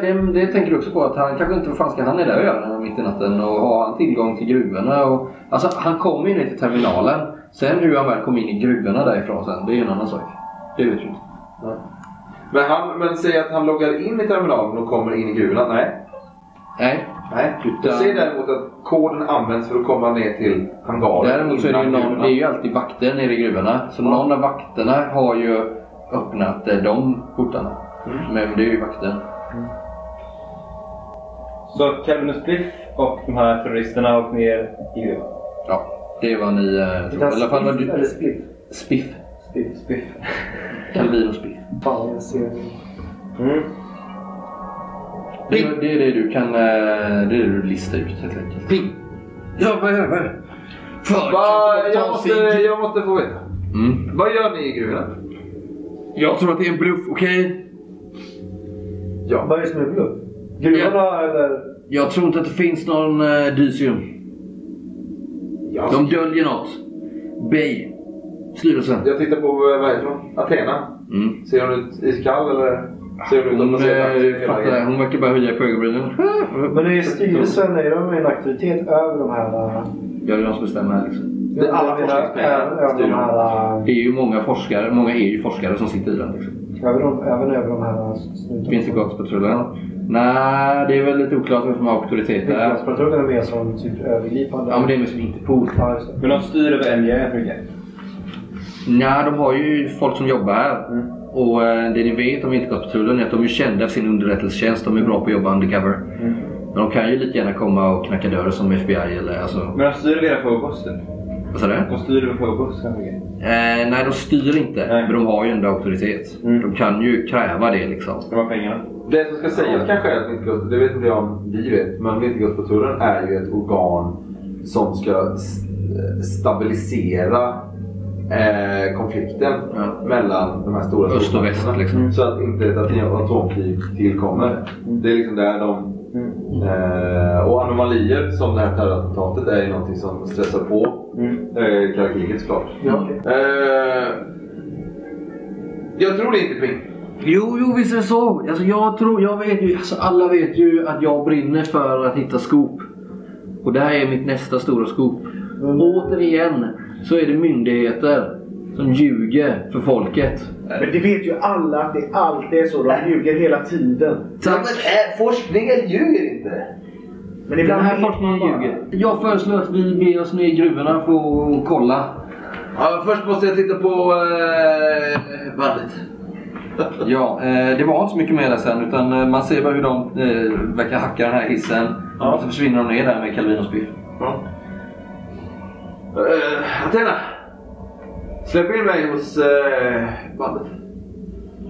det, det tänker du också på att han kanske inte, vad fan ska han är där och göra mitt i natten och har han tillgång till gruvorna och Alltså han kommer ju ner till terminalen. Sen hur han väl kom in i gruvorna därifrån sen, det är ju en annan sak. Det vet du inte. Men, han, men säg att han loggar in i terminalen och kommer in i gruvorna. Nej. Nej. Nej. Utan- säger däremot att koden används för att komma ner till hangaren. Däremot så är det ju, någon, det är ju alltid vakter nere i gruvorna. Så någon av vakterna har ju öppnat eh, de portarna. Men det är ju vakten. Så Calvin och Spliff och de här terroristerna åkte ner i gruvan. Ja, det var ni eh, tror. I alla fall var Eller du... split? Spiff. Split. Spliff. Calvin och Spiff. Fan, jag ser... Mm. Det, är- det är det du kan... eh, Det är det du listar ut helt enkelt. Ping! Ja, det? För Va, jag, måste, jag måste få veta. Mm. Vad gör ni i gruvorna? Jag tror att det är en bluff, okej? Ja. Vad är det som är bluff? Gruvorna eller? Jag tror inte att det finns någon uh, dysium. Jag, De döljer något. Bay. Styrelsen. jag tittar på, eh, vad heter hon? Athena. Mm. Ser hon ut iskall eller? Hon eh, fattar, hon verkar bara höja på ögonbrynen. Men är styrelsen, är de en auktoritet över de här... Ja, det är de som bestämmer här liksom. Det är alla forskningspengar över äh, Det är ju många forskare, många är ju forskare som sitter i den liksom. Även, de, även över de här äh, snutarna. Vintergatspatrullen? Nej, det är väl lite oklart vem som har auktoritet där. Vintergatspatrullen är mer som typ övergripande. Ja, men det är med sin Interpol. Ja, det. Men de styr över ganska mycket. Nej, de har ju folk som jobbar här. Mm. Och eh, det ni vet om Vintergatspatrullen är att de är kända för sin underrättelsetjänst. De är bra på att jobba undercover. Mm. Men de kan ju lika gärna komma och knacka dörr som FBI eller alltså... Men de styr hela Phobos typ. Vad sa du? De styr Phobos ganska mycket. Eh, nej, de styr inte. Nej. Men de har ju ändå auktoritet. Mm. De kan ju kräva det liksom. De har pengarna. Det som ska sägas kanske är att Vintergårds, det vet inte jag om vi vet, men Vintergårdspatrullen är ju ett organ som ska s- stabilisera eh, konflikten Ja. mellan de här stora Öst och väst, liksom. Så att inte ett atom- atomkrig tillkommer. Det är liksom där de... Eh, och anomalier som det här terrorattentatet är ju någonting som stressar på Mm. eh, kalla kriget såklart. Ja. Eh, jag tror det inte Ping. Jo, jo, visst är det så. Alltså, jag tror, jag vet ju, alltså, alla vet ju att jag brinner för att hitta skop. Och det här är mitt nästa stora skop. Återigen så är det myndigheter som ljuger för folket. Men det vet ju alla att det alltid är så. De ljuger hela tiden. Tack! äh, forskningen ljuger inte. Men Den här forskningen ljuger. Jag föreslår att vi beger oss ner i gruvorna för att kolla. Ja, först måste jag titta på eh, bandet. Ja, eh, det var inte så mycket mer där sen utan eh, man ser bara hur de eh, verkar hacka den här hissen. Och så försvinner de ner där med Calvin och Spiff. Uh, Athena, Släpp in mig hos eh, bandet.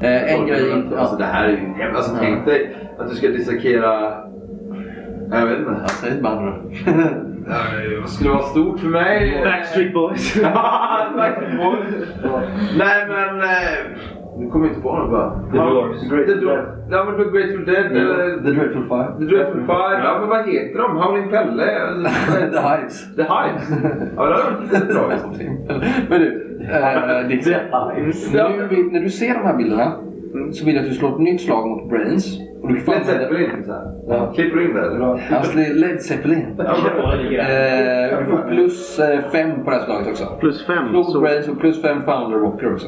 Eh, en grej inte... Alltså det här är ju hemskt. Alltså tänk dig att du ska dissekera... Jag vet inte. Säg ett band då. Det skulle vara stort för mig. Backstreet Boys. Backstreet Boys. Nej men... Eh, nu kommer jag inte på något bara. The Doors. The Doors. Ja men för Grateful Dead eller... The Dreadful Five. The Dreadful Five. Ja men vad heter de? Howling Pelle? The Hives. The Hives. Ja det hade varit lite bra. Men du, eh, Dixie. Nu, vill- när du ser de här bilderna så vill jag att du slår ett nytt slag mot Brains. Och du Led Zeppelin. Ja. Klipper du in det? Alltså det är Led Zeppelin. Eh, du får plus eh, fem på det här slaget också. Plus fem. Slå mot Så Brains och plus fem Founder Rocker också.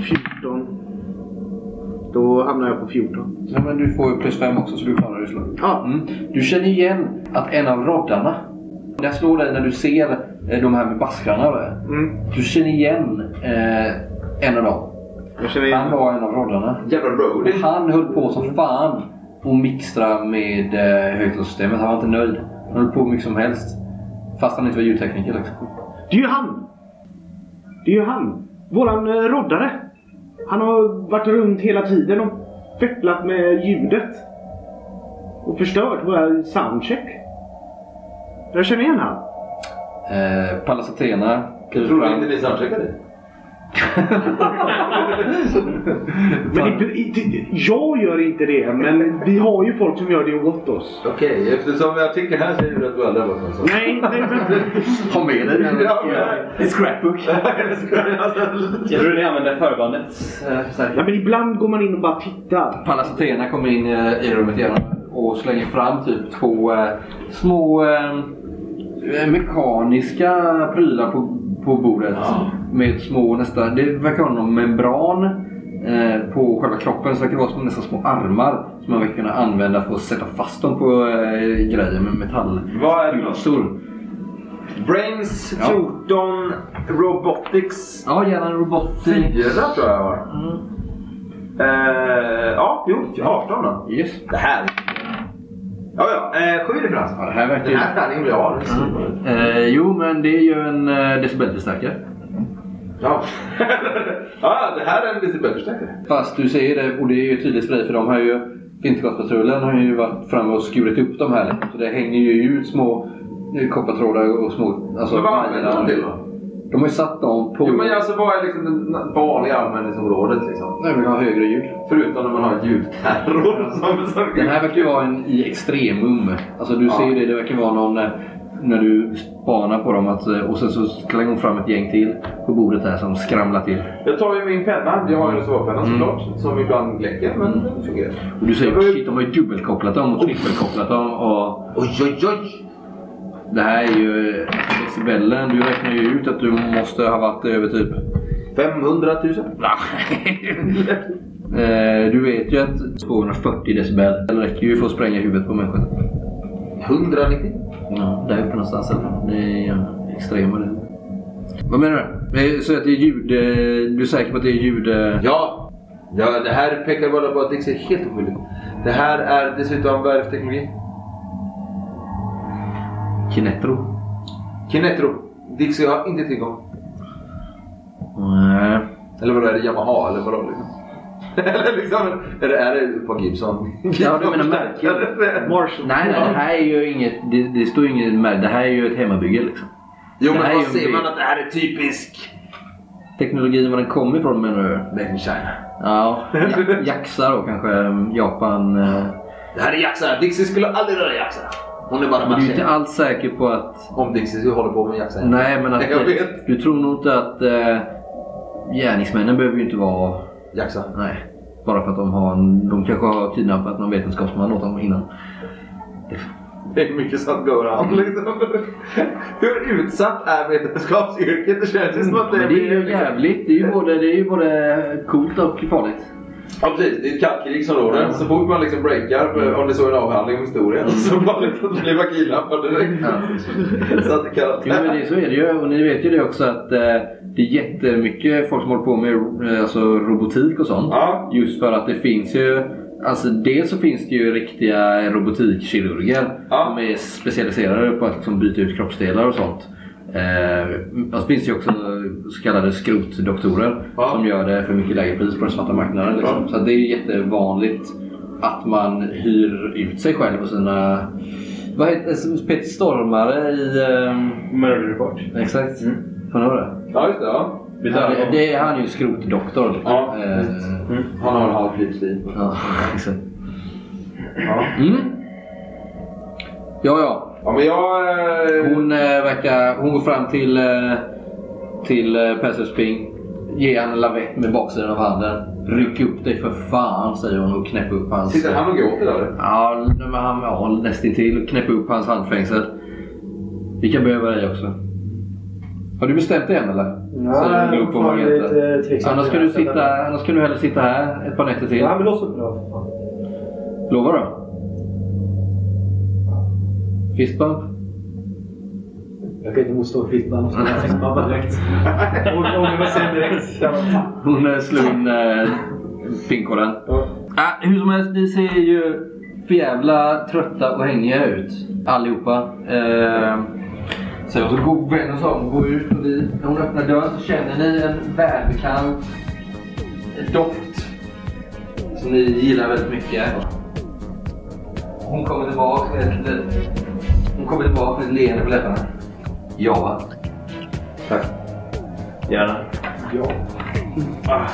14. Då hamnar jag på 14. Ja, men du får ju plus fem också så du klarar det slaget. Ja. Mm. Du känner igen att en av roddarna, jag slår dig när du ser eh, de här med baskrarna. Mm. Du känner igen eh, en av dem. Jag känner Han igen. var en av roddarna. Jävla roadie. Han höll på som fan och mixtra med eh, högtalarsystemet. Han var inte nöjd. Han höll på mycket som helst. Fast han inte var ljudtekniker liksom. Det är ju han! Det är ju han! Våran eh, roddare. Han har varit runt hela tiden och fepplat med ljudet. Och förstört våra soundcheck. Jag känner igen han. Eh, Pallas Athena Tror du inte ni soundcheckade? Men inte, jag gör inte det, men vi har ju folk som gör det åt oss. Okej, eftersom artikeln här säger du att du aldrig har varit med. Nej, nej, men... Ha med dig den Ja, i scrapbook. Jag tror ni använder förbandets eh, Ja, förstärkare. men ibland går man in och bara tittar. Pallas Athena kommer in eh, i rummet igen och slänger fram typ två eh, små eh, mekaniska prylar på, på bordet. Med små nästan, det verkar vara någon membran eh, på själva kroppen. Så det verkar vara som nästan små armar som man verkar kunna använda för att sätta fast dem på eh, grejer med metall. Vad är det för. Brains Ja. 14 Robotics Ja, gärna en robot. 4 tror jag jag har. Eh, ja, jo, 18 då. Yes. Det här. Ja, ja. Eh, sju differens. Ja, det här verkar Den här träningen vill jag ha. Eh, jo, men det är ju en eh, decibelförstärkare. Ja. ja, det här är en decibelförstärkare. Fast du ser det, och det är ju tydligt för dig för de har ju Vintergårdspatrullen har ju varit framme och skurit upp de här. Så det hänger ju ut små koppartrådar och små... Alltså, Men vad använder de till då? De har ju satt dem på... Jo, men alltså vad är liksom det vanliga användningsområdet liksom? Nej, men har högre ljud. Förutom när man har ljudterror som, som... Den här verkar ju vara en i extremum. Alltså du Ja. ser ju det, det verkar vara någon... eh, När du spanar på dem att, eh, och sen så slänger hon fram ett gäng till på bordet här som skramlar till. Jag tar ju min penna. Jag har ju en reservpenna Mm. såklart. Som ibland läcker, men den fungerar. Och du säger Jag shit, de har ju dubbelkopplat dem och trippelkopplat dem och... Oj, oj, oj! Det här är ju decibellen. Du räknar ju ut att du måste ha varit över typ... 500 000? Eh, du vet ju att 240 decibel räcker ju för att spränga huvudet på människan. 190? Ja, där uppe någonstans. Det är extrema det. Vad menar du? Så att det är ljud... Du är säker på att det är ljud... Ja! ja! Det här pekar bara på att Dix är helt omöjligt. Det här är dessutom vad Kinetro? Kinetro. Dixie har inte tillgång. Nej. Eller vadå, är det Yamaha eller vadå? Liksom? eller liksom, är det, är det på Gibson? Ja, du menar märken? Marshall. Nej, nej, det här är ju inget... Det, det står ju inget märke. Det här är ju ett hemmabygge liksom. Jo Det men vad ser man att det här är typisk? Teknologin var den kommer ifrån menar du? Made in China. Ja, ja Jaxa då kanske. Japan. eh. Det här är Jaxa. Dixie skulle aldrig röra Jaxa. Hon är bara Men du är inte matchen. alls säker på att... Om Dixie håller på med Jaxa. Nej, men att... Jag vet. Du tror nog inte att eh, gärningsmännen behöver ju inte vara... Jaxa. Nej. Bara för att de har en, De kanske har kidnappat någon vetenskapsman åt dem innan. Det är mycket som går an liksom. Hur utsatt är vetenskapsyrket? Det känns ju som att det Men det är ju jävligt. Det är ju både, det är ju både coolt och farligt. Ja precis, det är ett kattkrig som råder. Så fort man liksom breakar, om det så är en avhandling om historien, så bara liksom blir man kidnappad direkt. Satt i Jo, men det, så är det ju. Och ni vet ju det också att eh, det är jättemycket folk som håller på med eh, alltså, robotik och sånt. Ja. Just för att det finns ju... Alltså dels så finns det ju riktiga robotikkirurger Ja. som är specialiserade på att liksom byta ut kroppsdelar och sånt. Eh, och så finns det ju också så kallade skrotdoktorer Ja. som gör det för mycket lägre pris på den svarta marknaden. Liksom. Ja. Så det är jättevanligt att man hyr ut sig själv och sina... Vad heter Peter Stormare i... ehm, Murder Report. exakt. Kommer du ihåg det? Ja, just det. Ja. Han, det är, han är ju skrotdoktor. Ja, Eh, Han har en halv livsstil. ja, exakt. Ja. Mm. Ja, ja. Ja, men jag... Eh, Hon, eh, verkar, hon går fram till, eh, till eh, Pastor Sping. Ger han en lavett med baksidan av handen. Ryck upp dig för fan, säger hon och knäpper upp hans... Sitter han och gråter där? Ja, men han ja, nästintill. Knäpper upp hans handfängsel. Vi kan behöva dig också. Har du bestämt dig än eller? Nej, upp på jag är Margareta. lite tveksam. Annars kan, du sitta, annars kan du hellre sitta här ett par nätter till. Ja, men lås upp fan. Lovar du? Fistbump? Jag kan inte motstå fistbump. Fistbumpa direkt. Om vi ser direkt. Hon eh, slår in eh, pinkoden. Ja. Ah, hur som helst, ni ser ju för jävla trötta och hängiga ut. Allihopa. Eh, så så går Venus om går ut och ni, när hon öppnar dörren så känner ni en välbekant doft. Som ni gillar väldigt mycket. Hon kommer tillbaka med ett, ett, hon kommer tillbaka med ett leende på läpparna. Ja? Tack. Gärna. Ja. Ah.